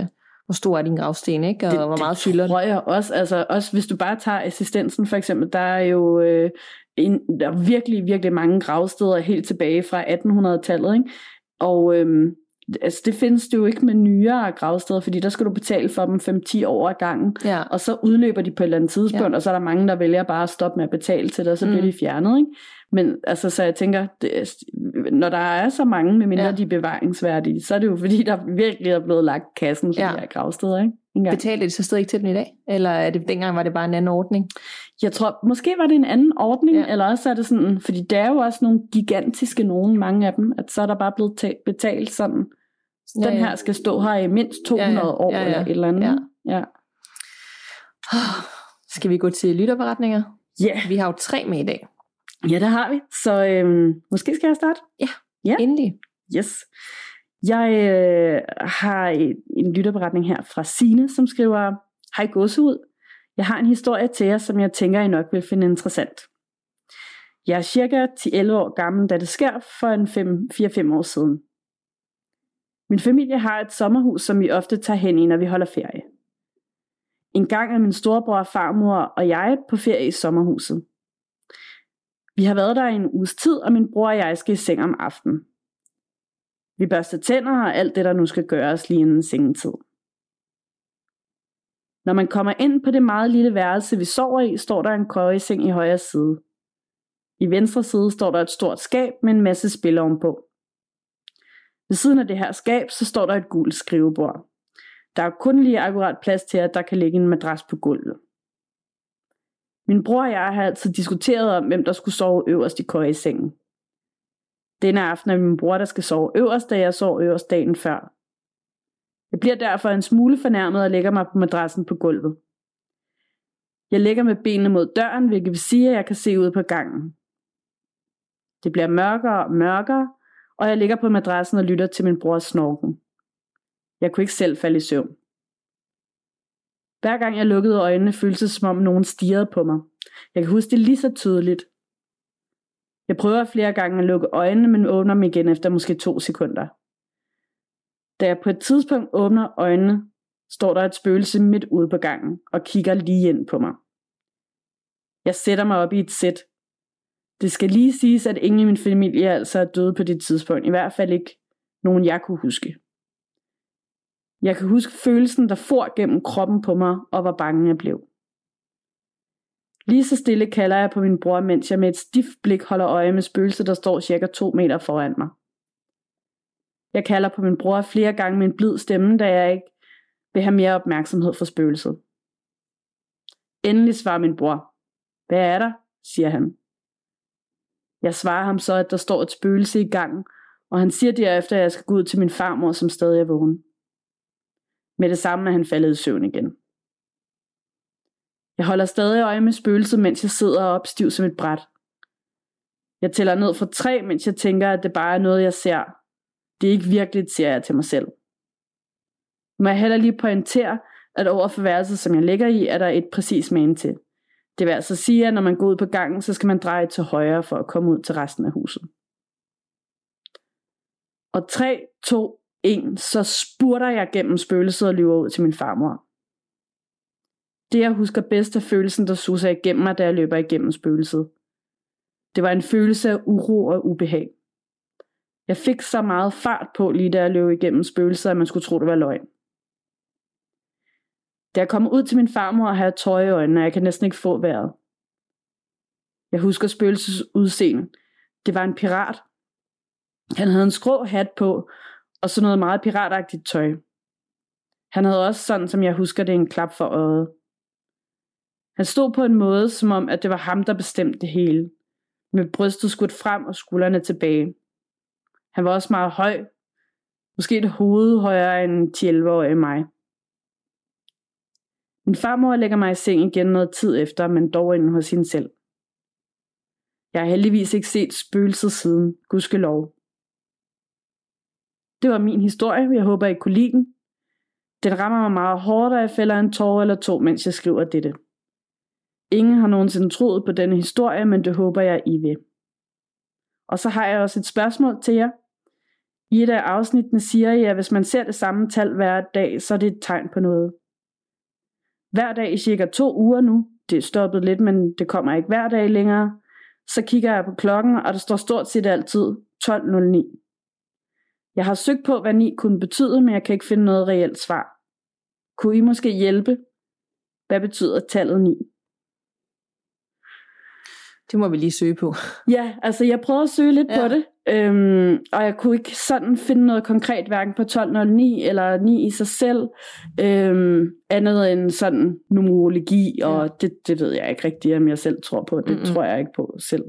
Speaker 1: hvor stor er din gravsten, ikke? og
Speaker 2: det,
Speaker 1: hvor meget
Speaker 2: det
Speaker 1: fylder den.
Speaker 2: tror jeg også, altså også hvis du bare tager assistensen for eksempel, der er jo øh, en, der er virkelig, virkelig mange gravsteder helt tilbage fra 1800-tallet, ikke? og øhm, altså, det findes det jo ikke med nyere gravsteder, fordi der skal du betale for dem 5-10 år ad gangen,
Speaker 1: Ja.
Speaker 2: og så udløber de på et eller andet tidspunkt, ja. og så er der mange, der vælger bare at stoppe med at betale til det, og så bliver
Speaker 1: Mm.
Speaker 2: de fjernet. Ikke? Men altså, så jeg tænker, det, når der er så mange, med mindre ja. De er bevaringsværdige, så er det jo fordi, der virkelig er blevet lagt kassen til ja. De her gravsteder. Ikke? Engang.
Speaker 1: Betaler de så stadig ikke til den i dag? Eller er det, dengang var det bare en anden ordning?
Speaker 2: Jeg tror, måske var det en anden ordning, ja. Eller også er det sådan, fordi der er jo også nogle gigantiske nogen, mange af dem, at så er der bare blevet ta- betalt sådan, den
Speaker 1: Ja, ja.
Speaker 2: her skal stå her i mindst 200
Speaker 1: Ja, ja.
Speaker 2: år,
Speaker 1: Ja, ja.
Speaker 2: eller et eller andet.
Speaker 1: Ja.
Speaker 2: ja.
Speaker 1: Skal vi gå til lytterberetninger?
Speaker 2: Ja,
Speaker 1: Vi har jo tre med i dag.
Speaker 2: ja det har vi. Så øhm, måske skal jeg starte? Ja.
Speaker 1: Endelig.
Speaker 2: Yes. Jeg øh, har et, en lytterberetning her fra Sine, som skriver, Hej gåsehud. Jeg har en historie til jer, som jeg tænker, I nok vil finde interessant. Jeg er cirka 10-11 år gammel, da det sker for en 4-5 år siden. Min familie har et sommerhus, som vi ofte tager hen i, når vi holder ferie. En gang er min storebror, farmor og jeg på ferie i sommerhuset. Vi har været der i en uges tid, og min bror og jeg skal i seng om aftenen. Vi børster tænder og alt det, der nu skal gøres lige inden sengetid. Når man kommer ind på det meget lille værelse, vi sover i, står der en køjeseng i højre side. I venstre side står der et stort skab med en masse spil ovenpå. Ved siden af det her skab, så står der et gult skrivebord. Der er kun lige akkurat plads til, at der kan ligge en madras på gulvet. Min bror og jeg har altid diskuteret om, hvem der skulle sove øverst i køjesengen. Denne aften er min bror, der skal sove øverst, da jeg sov øverst dagen før. Jeg bliver derfor en smule fornærmet og lægger mig på madrassen på gulvet. Jeg ligger med benene mod døren, hvilket vil sige, at jeg kan se ud på gangen. Det bliver mørkere og mørkere, og jeg ligger på madrassen og lytter til min brors snorken. Jeg kunne ikke selv falde i søvn. Hver gang jeg lukkede øjnene, føltes det som om nogen stirrede på mig. Jeg kan huske det lige så tydeligt. Jeg prøver flere gange at lukke øjnene, men åbner dem igen efter måske to sekunder. Da jeg på et tidspunkt åbner øjnene, står der et spøgelse midt ude på gangen og kigger lige ind på mig. Jeg sætter mig op i et sæt. Det skal lige siges, at ingen i min familie altså er døde på det tidspunkt. I hvert fald ikke nogen, jeg kunne huske. Jeg kan huske følelsen, der for gennem kroppen på mig, og hvor bange jeg blev. Lige så stille kalder jeg på min bror, mens jeg med et stift blik holder øje med spøgelset, der står cirka to meter foran mig. Jeg kalder på min bror flere gange med en blid stemme, da jeg ikke vil have mere opmærksomhed for spøgelset. Endelig svarer min bror. Hvad er der? siger han. Jeg svarer ham så, at der står et spøgelse i gangen, og han siger derefter, at jeg skal gå ud til min farmor, som stadig er vågen. Med det samme er han faldet i søvn igen. Jeg holder stadig øje med spøgelset, mens jeg sidder op stiv som et bræt. Jeg tæller ned fra tre, mens jeg tænker, at det bare er noget, jeg ser. Det er ikke virkeligt, siger jeg til mig selv. Må jeg heller lige pointere, at over for værelset, som jeg ligger i, er der et præcis magen til. Det vil altså sige, at når man går ud på gangen, så skal man dreje til højre for at komme ud til resten af huset. Og 3, 2, 1, så spurter jeg gennem spøgelset og løber ud til min farmor. Det jeg husker bedst er følelsen, der suser igennem mig, da jeg løber igennem spøgelset. Det var en følelse af uro og ubehag. Jeg fik så meget fart på, lige da jeg løb igennem spøgelset, at man skulle tro, det var løgn. Da jeg kom ud til min farmor, havde jeg tøj i øjnene, og jeg kan næsten ikke få vejret. Jeg husker spøgelsets udseende. Det var en pirat. Han havde en skrå hat på, og så noget meget piratagtigt tøj. Han havde også sådan, som jeg husker det, en klap for øjet. Han stod på en måde, som om, at det var ham, der bestemte det hele. Med brystet skudt frem og skuldrene tilbage. Han var også meget høj. Måske et hoved højere end 10-11-årig mig. Min farmor lægger mig i seng igen noget tid efter, men dog inden hos hende selv. Jeg har heldigvis ikke set spøgelset siden, gudskelov. Det var min historie, jeg håber I kunne lide den. Den rammer mig meget hårdt, og jeg fælder en tår eller to, mens jeg skriver dette. Ingen har nogensinde troet på denne historie, men det håber jeg, I vil. Og så har jeg også et spørgsmål til jer. I et af afsnittene siger I, at hvis man ser det samme tal hver dag, så er det et tegn på noget. Hver dag i cirka to uger nu, det er stoppet lidt, men det kommer ikke hver dag længere, så kigger jeg på klokken, og der står stort set altid 12.09. Jeg har søgt på, hvad 9 kunne betyde, men jeg kan ikke finde noget reelt svar. Kunne I måske hjælpe? Hvad betyder tallet 9?
Speaker 1: Det må vi lige søge på.
Speaker 2: Ja, altså jeg prøvede at søge lidt ja. på det, øhm, og jeg kunne ikke sådan finde noget konkret, hverken på 1209 eller 9 i sig selv, øhm, andet end sådan numerologi, ja. og det, det ved jeg ikke rigtigt, om jeg selv tror på. Det mm-hmm. tror jeg ikke på selv.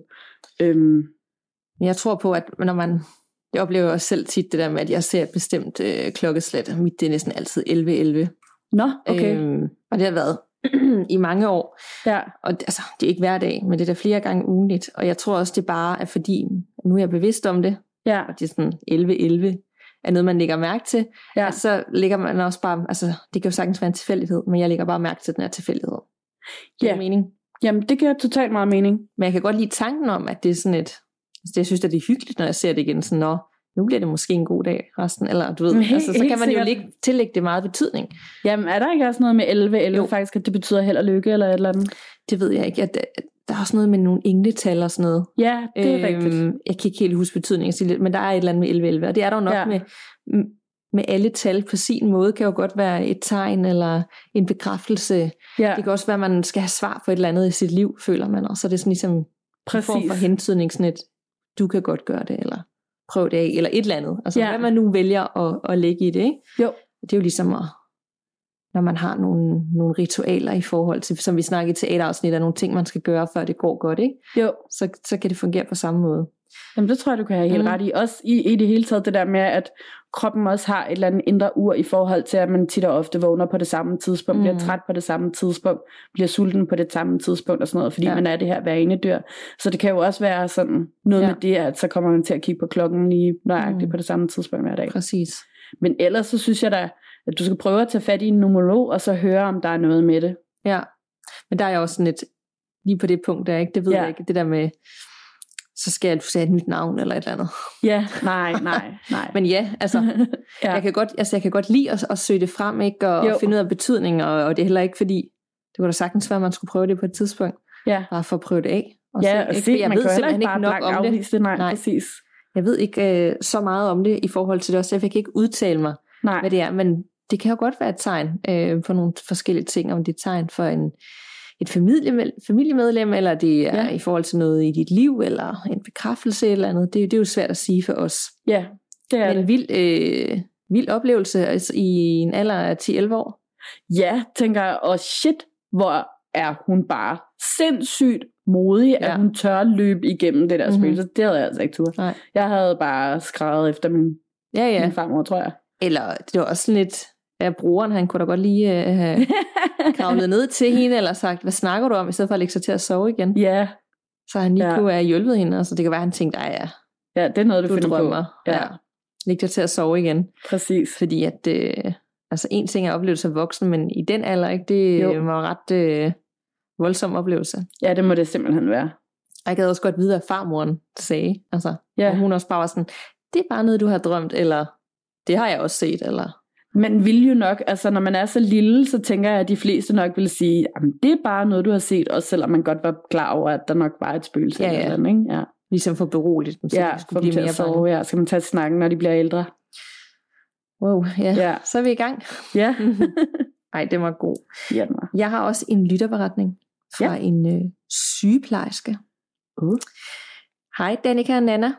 Speaker 2: Øhm.
Speaker 1: Jeg tror på, at når man... Jeg oplever også selv tit det der med, at jeg ser et bestemt øh, klokkeslæt. Mit det er næsten altid 11.11.
Speaker 2: Nå, okay.
Speaker 1: Øhm, og det har været i mange år.
Speaker 2: Ja.
Speaker 1: Og det, altså, det er ikke hver dag, men det er da flere gange ugenligt. Og jeg tror også, det bare er fordi, nu er jeg bevidst om det,
Speaker 2: ja.
Speaker 1: og det er sådan 11-11 er noget, man lægger mærke til.
Speaker 2: Ja.
Speaker 1: Så lægger man også bare, altså det kan jo sagtens være en tilfældighed, men jeg lægger bare mærke til den her tilfældighed. Giver
Speaker 2: Ja.
Speaker 1: det mening?
Speaker 2: Jamen, det giver totalt meget mening.
Speaker 1: Men jeg kan godt lide tanken om, at det er sådan et, altså det, jeg synes, at det er hyggeligt, når jeg ser det igen, sådan, nå, nu bliver det måske en god dag resten, eller du ved, *laughs*
Speaker 2: Men
Speaker 1: altså, så kan man jo lægge, tillægge det meget betydning.
Speaker 2: Jamen, er der ikke også noget med 11 11
Speaker 1: Jo.
Speaker 2: faktisk, at det betyder held og lykke eller et eller andet?
Speaker 1: Det ved jeg ikke. At, der er også noget med nogle engletal og sådan noget.
Speaker 2: Ja, det er øhm, rigtigt.
Speaker 1: Jeg kan ikke helt huske betydningen, men der er et eller andet med 11 11, og det er der jo nok
Speaker 2: Ja.
Speaker 1: med, med alle tal på sin måde, kan jo godt være et tegn eller en bekræftelse.
Speaker 2: Ja,
Speaker 1: Det kan også være, at man skal have svar på et eller andet i sit liv, føler man, og så er det sådan ligesom en form for
Speaker 2: præcis.
Speaker 1: hentydning, sådan et, du kan godt gøre det, eller prøv det af, eller et eller andet. Altså,
Speaker 2: Ja.
Speaker 1: hvad man nu vælger at, at lægge i det, ikke?
Speaker 2: Jo.
Speaker 1: Det er jo ligesom at, når man har nogle, nogle ritualer i forhold til, som vi snakkede i teaterafsnit, er nogle ting, man skal gøre, før det går godt, ikke?
Speaker 2: Jo,
Speaker 1: Så, så kan det fungere på samme måde.
Speaker 2: Jamen det tror jeg, du kan have helt
Speaker 1: Mm.
Speaker 2: ret i. Også i, i det hele taget det der med, at kroppen også har et eller andet indre ur i forhold til, at man tit og ofte vågner på det samme tidspunkt, mm. bliver træt på det samme tidspunkt, bliver sulten på det samme tidspunkt og sådan noget, fordi ja. Man er det her vanedyr. Så det kan jo også være sådan noget. Ja. med det, at så kommer man til at kigge på klokken lige nøjagtigt
Speaker 1: Mm.
Speaker 2: på det samme tidspunkt hver dag.
Speaker 1: Præcis.
Speaker 2: Men ellers så synes jeg da, at du skal prøve at tage fat i en numerolog, og så høre, om der er noget med det.
Speaker 1: Ja. Men der er jeg også sådan lidt, lige på det punkt der, ikke? Det ved
Speaker 2: Ja.
Speaker 1: jeg ikke. Det der med, så skal jeg sige et nyt navn eller et eller andet.
Speaker 2: Ja, nej, nej, nej. *laughs*
Speaker 1: Men ja, altså, *laughs*
Speaker 2: ja.
Speaker 1: jeg, kan godt, altså jeg kan godt lide at, at søge det frem, ikke? Og,
Speaker 2: Jo.
Speaker 1: og finde ud af betydning, og, og det er heller ikke fordi, det kunne da sagtens være, at man skulle prøve det på et tidspunkt.
Speaker 2: ja.
Speaker 1: Bare for at prøve det af. Og
Speaker 2: Ja,
Speaker 1: se,
Speaker 2: og
Speaker 1: ikke?
Speaker 2: se,
Speaker 1: jeg
Speaker 2: man
Speaker 1: ved
Speaker 2: kan
Speaker 1: simpelthen
Speaker 2: ikke
Speaker 1: nok om det.
Speaker 2: det. Nej,
Speaker 1: Nej.
Speaker 2: præcis.
Speaker 1: Jeg ved ikke øh, så meget om det i forhold til det også. Jeg fik ikke udtale mig,
Speaker 2: Nej.
Speaker 1: hvad det er, men det kan jo godt være et tegn øh, for nogle forskellige ting, om det er et tegn for en, et familie, familiemedlem, eller det er
Speaker 2: Ja.
Speaker 1: i forhold til noget i dit liv, eller en bekræftelse eller andet. Det, det er jo svært at sige for os.
Speaker 2: Ja, det er
Speaker 1: Men
Speaker 2: det.
Speaker 1: en vild, øh, vild oplevelse altså, i en alder af 10-11 år.
Speaker 2: Ja, tænker jeg, og shit, hvor er hun bare sindssygt modig, ja. at hun tør løbe igennem det der
Speaker 1: Mhm.
Speaker 2: spil. Så det havde jeg altså ikke tur.
Speaker 1: Nej.
Speaker 2: Jeg havde bare skrevet efter min,
Speaker 1: Ja,
Speaker 2: ja.
Speaker 1: ja.
Speaker 2: min farmor, tror jeg.
Speaker 1: Eller det var også sådan lidt, at broren, han kunne da godt lige øh, have *laughs* kravlet ned til hende, eller sagt, hvad snakker du om, i stedet for at lægge sig til at sove igen.
Speaker 2: ja,
Speaker 1: Så han lige
Speaker 2: Ja.
Speaker 1: ja. kunne have hjulpet hende, og så det kan være, at han tænkte, ej ja,
Speaker 2: ja, det er noget, du,
Speaker 1: du
Speaker 2: finder
Speaker 1: drømmer.
Speaker 2: på. Ja, ja.
Speaker 1: Læg dig til at sove igen.
Speaker 2: præcis.
Speaker 1: Fordi at, øh, Altså en ting er oplevelse af voksen, men i den alder, ikke, det
Speaker 2: Jo.
Speaker 1: var ret øh, voldsom oplevelse.
Speaker 2: Ja, det må det simpelthen være.
Speaker 1: Og jeg gad også godt vide, hvad farmoren sagde. Altså,
Speaker 2: Ja.
Speaker 1: ja. Og hun også bare var sådan, det er bare noget, du har drømt, eller det har jeg også set, eller...
Speaker 2: Man vil jo nok, altså når man er så lille, så tænker jeg, at de fleste nok vil sige, at det er bare noget, du har set, også selvom man godt var klar over, at der nok var et spøgelse.
Speaker 1: Ja,
Speaker 2: eller
Speaker 1: ja.
Speaker 2: noget, ikke? ja.
Speaker 1: Ligesom for beroliget dem, så
Speaker 2: Ja,
Speaker 1: de
Speaker 2: for
Speaker 1: skulle blive mere
Speaker 2: at sove, ja. Skal man tage snakken, når de bliver ældre?
Speaker 1: Wow, ja.
Speaker 2: Ja.
Speaker 1: Så er vi i gang.
Speaker 2: Ja. *laughs*
Speaker 1: Ej, det var god.
Speaker 2: ja den var.
Speaker 1: Jeg har også en lytterberetning fra
Speaker 2: ja.
Speaker 1: en øh, sygeplejerske.
Speaker 2: Uh.
Speaker 1: Hej Danika og Nana.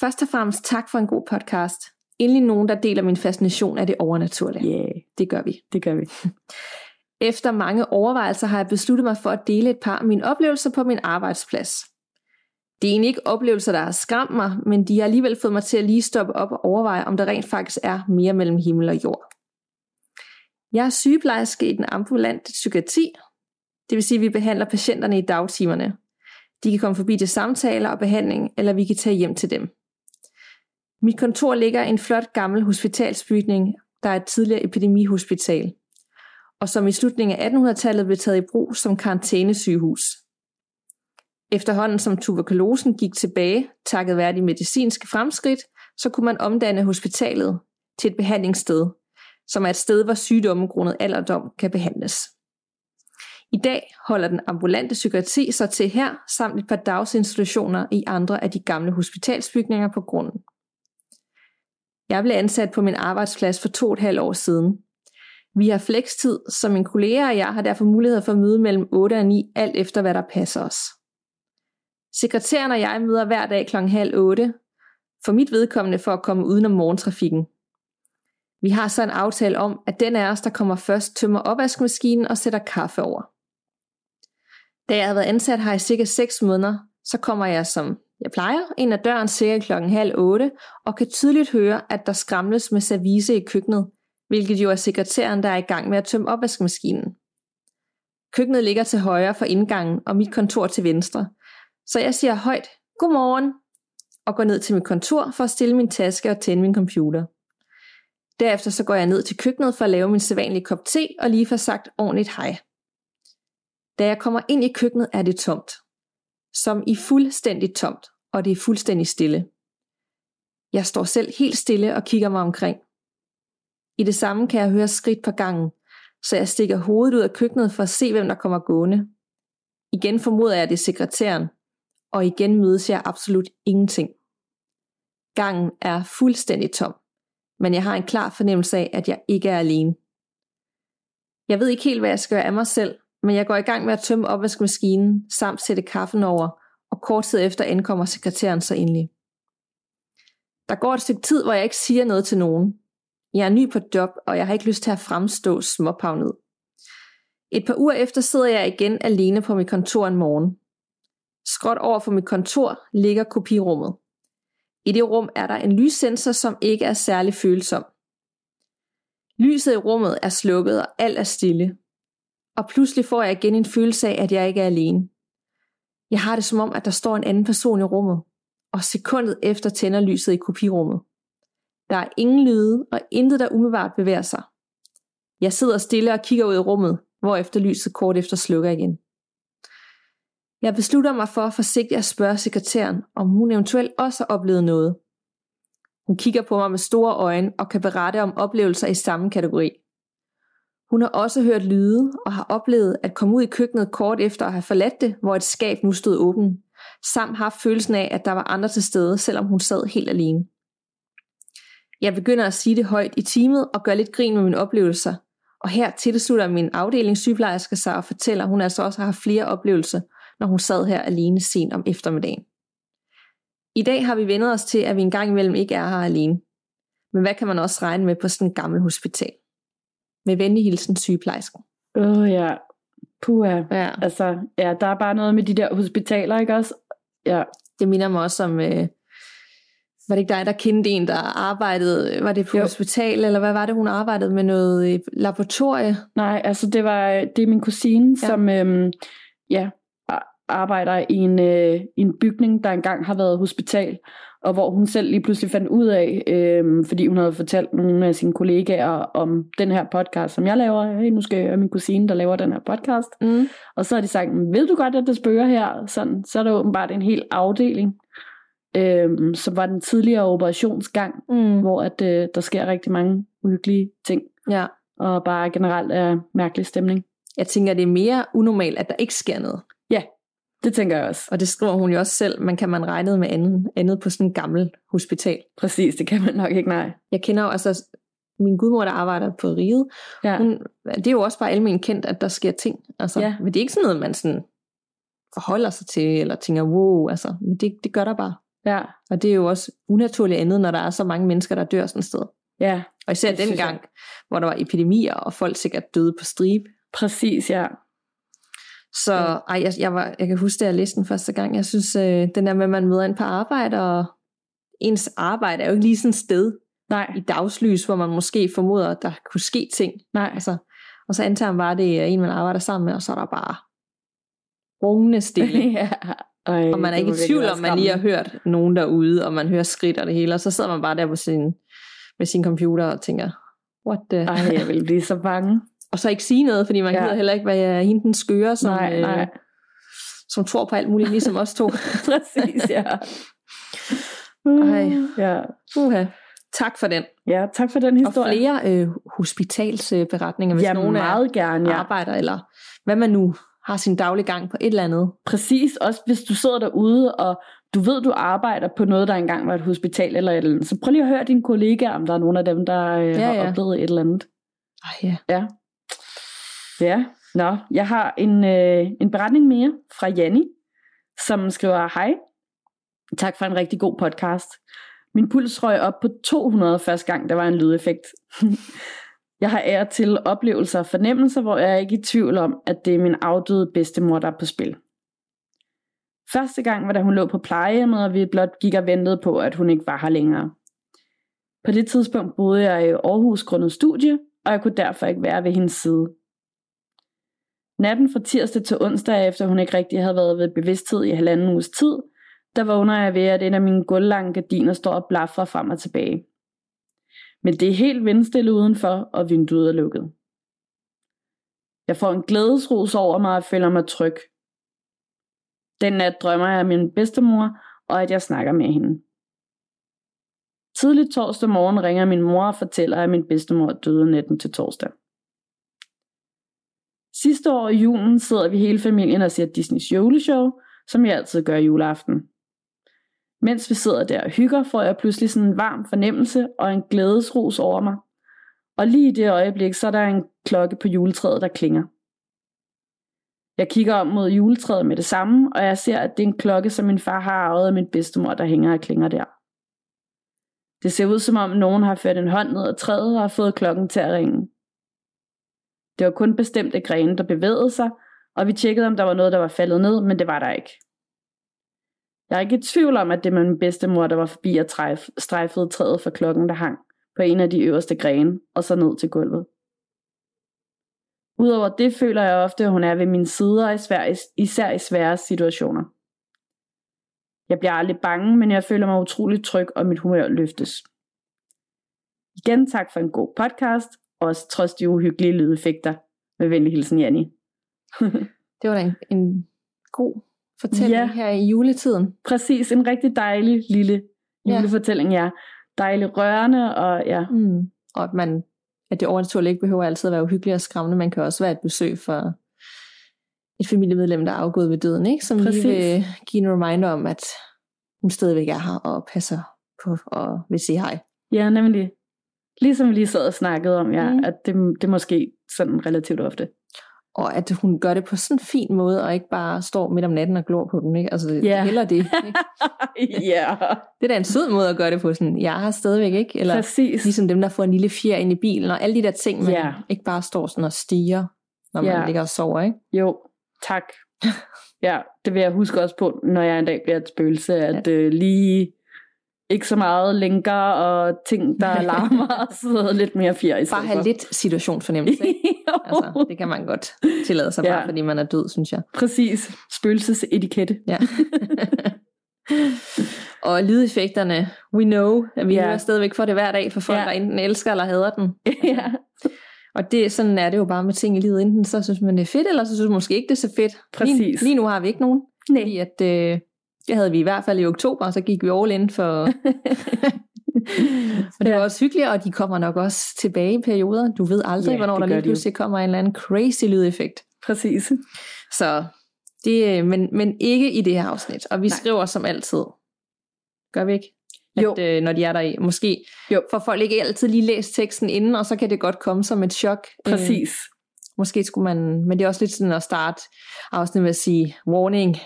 Speaker 1: Først og fremmest tak for en god podcast. Endelig nogen, der deler min fascination af det overnaturlige.
Speaker 2: Yeah,
Speaker 1: Det gør vi.
Speaker 2: det gør vi. *laughs*
Speaker 1: Efter mange overvejelser har jeg besluttet mig for at dele et par af mine oplevelser på min arbejdsplads. Det er egentlig ikke oplevelser, der har skræmt mig, men de har alligevel fået mig til at lige stoppe op og overveje, om der rent faktisk er mere mellem himmel og jord. Jeg er sygeplejerske i den ambulante psykiatri, det vil sige, at vi behandler patienterne i dagtimerne. De kan komme forbi til samtaler og behandling, eller vi kan tage hjem til dem. Mit kontor ligger i en flot gammel hospitalsbygning, der er et tidligere epidemihospital og som i slutningen af 1800-tallet blev taget i brug som karantænesygehus. Efterhånden som tuberkulosen gik tilbage, takket være de medicinske fremskridt, så kunne man omdanne hospitalet til et behandlingssted, som er et sted, hvor sygdomme grundet alderdom kan behandles. I dag holder den ambulante psykiatri sig til her, samt et par dagsinstitutioner i andre af de gamle hospitalsbygninger på grunden. Jeg blev ansat på min arbejdsplads for to og et halvt år siden, vi har flekstid, så mine kolleger og jeg har derfor mulighed for at møde mellem 8 og 9, alt efter hvad der passer os. Sekretæren og jeg møder hver dag kl. halv 8, for mit vedkommende for at komme udenom morgentrafikken. Vi har så en aftale om, at den af os, der kommer først, tømmer opvaskemaskinen og sætter kaffe over. Da jeg har været ansat her i cirka 6 måneder, så kommer jeg som jeg plejer ind ad døren cirka klokken halv otte, og kan tydeligt høre, at der skramles med service i køkkenet, hvilket jo er sekretæren, der er i gang med at tømme opvaskemaskinen. Køkkenet ligger til højre for indgangen, og mit kontor til venstre. Så jeg siger højt, godmorgen, og går ned til mit kontor for at stille min taske og tænde min computer. Derefter så går jeg ned til køkkenet for at lave min sædvanlige kop te og lige få sagt ordentligt hej. Da jeg kommer ind i køkkenet, er det tomt. Som i fuldstændig tomt, og det er fuldstændig stille. Jeg står selv helt stille og kigger mig omkring. I det samme kan jeg høre skridt på gangen, så jeg stikker hovedet ud af køkkenet for at se, hvem der kommer gående. Igen formoder jeg, det er sekretæren, og igen mødes jeg absolut ingenting. Gangen er fuldstændig tom, men jeg har en klar fornemmelse af, at jeg ikke er alene. Jeg ved ikke helt, hvad jeg skal gøre af mig selv, men jeg går i gang med at tømme opvaskemaskinen samt sætte kaffen over, og kort tid efter ankommer sekretæren så endelig. Der går et stykke tid, hvor jeg ikke siger noget til nogen, jeg er ny på job, og jeg har ikke lyst til at fremstå småpavnet. Et par uger efter sidder jeg igen alene på mit kontor en morgen. Skråt over for mit kontor ligger kopirummet. I det rum er der en lyssensor, som ikke er særlig følsom. Lyset i rummet er slukket, og alt er stille. Og pludselig får jeg igen en følelse af, at jeg ikke er alene. Jeg har det som om, at der står en anden person i rummet, og sekundet efter tænder lyset i kopirummet. Der er ingen lyde, og intet der umiddelbart bevæger sig. Jeg sidder stille og kigger ud i rummet, hvorefter lyset kort efter slukker igen. Jeg beslutter mig for forsigtigt at spørge sekretæren, om hun eventuelt også har oplevet noget. Hun kigger på mig med store øjne og kan berette om oplevelser i samme kategori. Hun har også hørt lyde og har oplevet at komme ud i køkkenet kort efter at have forladt det, hvor et skab nu stod åbent, samt haft følelsen af, at der var andre til stede, selvom hun sad helt alene. Jeg begynder at sige det højt i teamet og gør lidt grin med mine oplevelser, og her tilslutter min afdelingssygeplejerske sig og fortæller, at hun altså også har haft flere oplevelser, når hun sad her alene sent om eftermiddagen. I dag har vi vendet os til, at vi engang imellem ikke er her alene. Men hvad kan man også regne med på sådan en gammel hospital? Med venlig hilsen sygeplejersken.
Speaker 2: Åh oh, ja, puha.
Speaker 1: Ja.
Speaker 2: Altså, ja, der er bare noget med de der hospitaler, ikke også? Ja,
Speaker 1: Det minder mig også om, øh, var det ikke dig, der kendte en, der arbejdede, var det på
Speaker 2: Jo.
Speaker 1: hospital, eller hvad var det, hun arbejdede med noget øh, laboratorie?
Speaker 2: nej, altså det var det er min kusine,
Speaker 1: ja.
Speaker 2: som øhm, ja, arbejder i en, øh, i en bygning, der engang har været hospital, og hvor hun selv lige pludselig fandt ud af, øh, fordi hun havde fortalt nogle af sine kollegaer om den her podcast, som jeg laver. Hey, nu skal jeg min kusine, der laver den her podcast.
Speaker 1: Mm.
Speaker 2: Og så har de sagt, ved du godt, at det spørger her? Sådan, så er der åbenbart en hel afdeling, øh, som var den tidligere operationsgang,
Speaker 1: Mm.
Speaker 2: hvor at, øh, der sker rigtig mange uhyggelige ting,
Speaker 1: Ja.
Speaker 2: og bare generelt er mærkelig stemning.
Speaker 1: Jeg tænker, det er mere unormalt, at der ikke sker noget.
Speaker 2: Det tænker jeg også.
Speaker 1: Og det skriver hun jo også selv, man kan man regne med andet, andet på sådan en gammel hospital.
Speaker 2: Præcis, det kan man nok ikke, nej.
Speaker 1: Jeg kender jo altså min gudmor, der arbejder på Riget.
Speaker 2: Ja.
Speaker 1: Hun, det er jo også bare almindeligt kendt, at der sker ting. Altså,
Speaker 2: Ja.
Speaker 1: Men det er ikke sådan noget, man sådan forholder sig til, eller tænker, wow, altså, men det, det gør der bare.
Speaker 2: Ja,
Speaker 1: Og det er jo også unaturligt andet, når der er så mange mennesker, der dør sådan et sted.
Speaker 2: ja,
Speaker 1: Og især
Speaker 2: synes
Speaker 1: dengang, hvor der var epidemier, og folk sikkert døde på stribe.
Speaker 2: præcis, ja.
Speaker 1: Så ej, jeg, jeg, var, jeg kan huske, da jeg læste den første gang, jeg synes, øh, den der med, at man møder ind på arbejde, og ens arbejde er jo ikke lige sådan et sted
Speaker 2: Nej,
Speaker 1: i dagslys, hvor man måske formoder, at der kunne ske ting.
Speaker 2: nej,
Speaker 1: Altså, og så antager man bare, at det er en, man arbejder sammen med, og så er der bare rungende stille. *laughs*
Speaker 2: ja. Ej,
Speaker 1: og man er ikke i tvivl om, man lige har hørt nogen derude, og man hører skridt og det hele, og så sidder man bare der på sin, med sin computer og tænker, what the...
Speaker 2: Ej, jeg vil blive så bange.
Speaker 1: Og så ikke sige noget, fordi man
Speaker 2: Ja.
Speaker 1: gider heller ikke være hende den skøre, som,
Speaker 2: nej, nej.
Speaker 1: Øh, som tror på alt muligt, ligesom os to. *laughs*
Speaker 2: Præcis, ja.
Speaker 1: Ej.
Speaker 2: Ja.
Speaker 1: Uha. Tak for den.
Speaker 2: ja, tak for den
Speaker 1: Og
Speaker 2: historie.
Speaker 1: flere øh, hospitalsberetninger, hvis
Speaker 2: ja,
Speaker 1: nogen
Speaker 2: meget gerne, ja.
Speaker 1: arbejder, eller hvad man nu har sin daglige gang på et eller andet.
Speaker 2: Præcis, også hvis du sidder derude, og du ved, du arbejder på noget, der engang var et hospital eller et eller andet. Så prøv lige at høre dine kollegaer, om der er nogen af dem, der øh,
Speaker 1: Ja,
Speaker 2: har
Speaker 1: ja.
Speaker 2: oplevet et eller andet.
Speaker 1: Ej, ja.
Speaker 2: Ja, Ja, nå, jeg har en, øh, en beretning mere fra Janni, som skriver, hej, tak for en rigtig god podcast. Min puls røg op på 200 første gang, der var en lydeffekt. *laughs* jeg har ære til oplevelser og fornemmelser, hvor jeg er ikke i tvivl om, at det er min afdøde bedstemor, der er på spil. Første gang var da hun lå på plejehjemmet, og vi blot gik og ventede på, at hun ikke var her længere. På det tidspunkt boede jeg i Aarhus grundet studie, og jeg kunne derfor ikke være ved hendes side. Natten fra tirsdag til onsdag, efter hun ikke rigtig havde været ved bevidsthed i halvanden uges tid, der vågner jeg ved, at en af mine gulvlange gardiner står og blaffer frem og tilbage. Men det er helt vindstille udenfor, og vinduet er lukket. Jeg får en glædesrus over mig og føler mig tryg. Den nat drømmer jeg af min bedstemor, og at jeg snakker med hende. Tidligt torsdag morgen ringer min mor og fortæller, at min bedstemor døde natten til torsdag. Sidste år i julen sidder vi hele familien og ser Disneys juleshow, som jeg altid gør juleaften. Mens vi sidder der og hygger, får jeg pludselig sådan en varm fornemmelse og en glædesrus over mig. Og lige i det øjeblik, så er der en klokke på juletræet, der klinger. Jeg kigger om mod juletræet med det samme, og jeg ser, at det er en klokke, som min far har arvet af min bedstemor, der hænger og klinger der. Det ser ud som om nogen har ført en hånd ned ad træet og har fået klokken til at ringe. Det var kun bestemte grene, der bevægede sig, og vi tjekkede, om der var noget, der var faldet ned, men det var der ikke. Jeg er ikke i tvivl om, at det var min bedstemor, der var forbi og træf, strejfede træet for klokken, der hang på en af de øverste grene, og så ned til gulvet. Udover det føler jeg ofte, at hun er ved min side, og især, især i svære situationer. Jeg bliver aldrig bange, men jeg føler mig utrolig tryg, og mit humør løftes. Igen tak for en god podcast, også trods de uhyggelige lydeffekter. Med venlig hilsen, Janni. *laughs*
Speaker 1: Det var da en, en god fortælling
Speaker 2: Ja.
Speaker 1: her i juletiden.
Speaker 2: Præcis, en rigtig dejlig lille
Speaker 1: Ja.
Speaker 2: julefortælling, ja. Dejlig rørende, og ja,
Speaker 1: Mm. Og at, man, at det overnaturlige ikke behøver altid at være uhyggeligt og skræmmende. Man kan også være et besøg for et familiemedlem, der er afgået ved døden, ikke? som
Speaker 2: Præcis.
Speaker 1: lige vil give en reminder om, at hun stadigvæk er her og passer på og vil sige hej.
Speaker 2: ja, nemlig. Ligesom vi lige sad og snakkede om, ja,
Speaker 1: Mm.
Speaker 2: at det, det måske sådan relativt ofte.
Speaker 1: Og at hun gør det på sådan en fin måde, og ikke bare står midt om natten og glor på den. Ikke? Altså,
Speaker 2: Ja.
Speaker 1: yeah. heller det. Ikke? *laughs*
Speaker 2: ja,
Speaker 1: Det er da en sød måde at gøre det på. Sådan, jeg her stadigvæk, ikke? Eller
Speaker 2: præcis.
Speaker 1: ligesom dem, der får en lille fjer ind i bilen, og alle de der ting, man
Speaker 2: Ja.
Speaker 1: ikke bare står sådan og stiger, når man
Speaker 2: Ja.
Speaker 1: ligger og sover, ikke?
Speaker 2: Jo, tak. *laughs* Ja, det vil jeg huske også på, når jeg en dag bliver et spøgelse, at øh, lige ikke så meget linker og ting, der *laughs* larmer, og så lidt mere fjer i
Speaker 1: Bare have lidt situationsfornemmelse. Ikke? *laughs* altså, det kan man godt tillade sig, bare
Speaker 2: Ja.
Speaker 1: fordi man er død, synes jeg.
Speaker 2: Præcis. Spøgelsesetikette.
Speaker 1: Ja. *laughs* og lydeffekterne, we know, at vi
Speaker 2: Ja.
Speaker 1: hører stadigvæk for det hver dag for folk,
Speaker 2: ja.
Speaker 1: der enten elsker eller hader den.
Speaker 2: ja,
Speaker 1: Og det, sådan er det jo bare med ting i livet. Enten så synes man, det er fedt, eller så synes man måske ikke, det er så fedt.
Speaker 2: Præcis.
Speaker 1: Lige, lige nu har vi ikke nogen.
Speaker 2: Nej.
Speaker 1: Fordi at, øh, det havde vi i hvert fald i oktober, og så gik vi all in for... *laughs* og det var også hyggeligt, og de kommer nok også tilbage i perioder. Du ved aldrig,
Speaker 2: Ja,
Speaker 1: hvornår der lige
Speaker 2: de jo.
Speaker 1: pludselig kommer en eller anden crazy lydeffekt.
Speaker 2: Præcis.
Speaker 1: Så det, øh, men, men ikke i det her afsnit. Og vi
Speaker 2: Nej.
Speaker 1: Skriver som altid. Gør vi ikke?
Speaker 2: Jo.
Speaker 1: At, øh, når de er der i. Måske
Speaker 2: Jo.
Speaker 1: får folk ikke altid lige læst teksten inden, og så kan det godt komme som et chok. Øh,
Speaker 2: Præcis.
Speaker 1: måske skulle man, men det er også lidt sådan at starte afsnit med at sige, warning,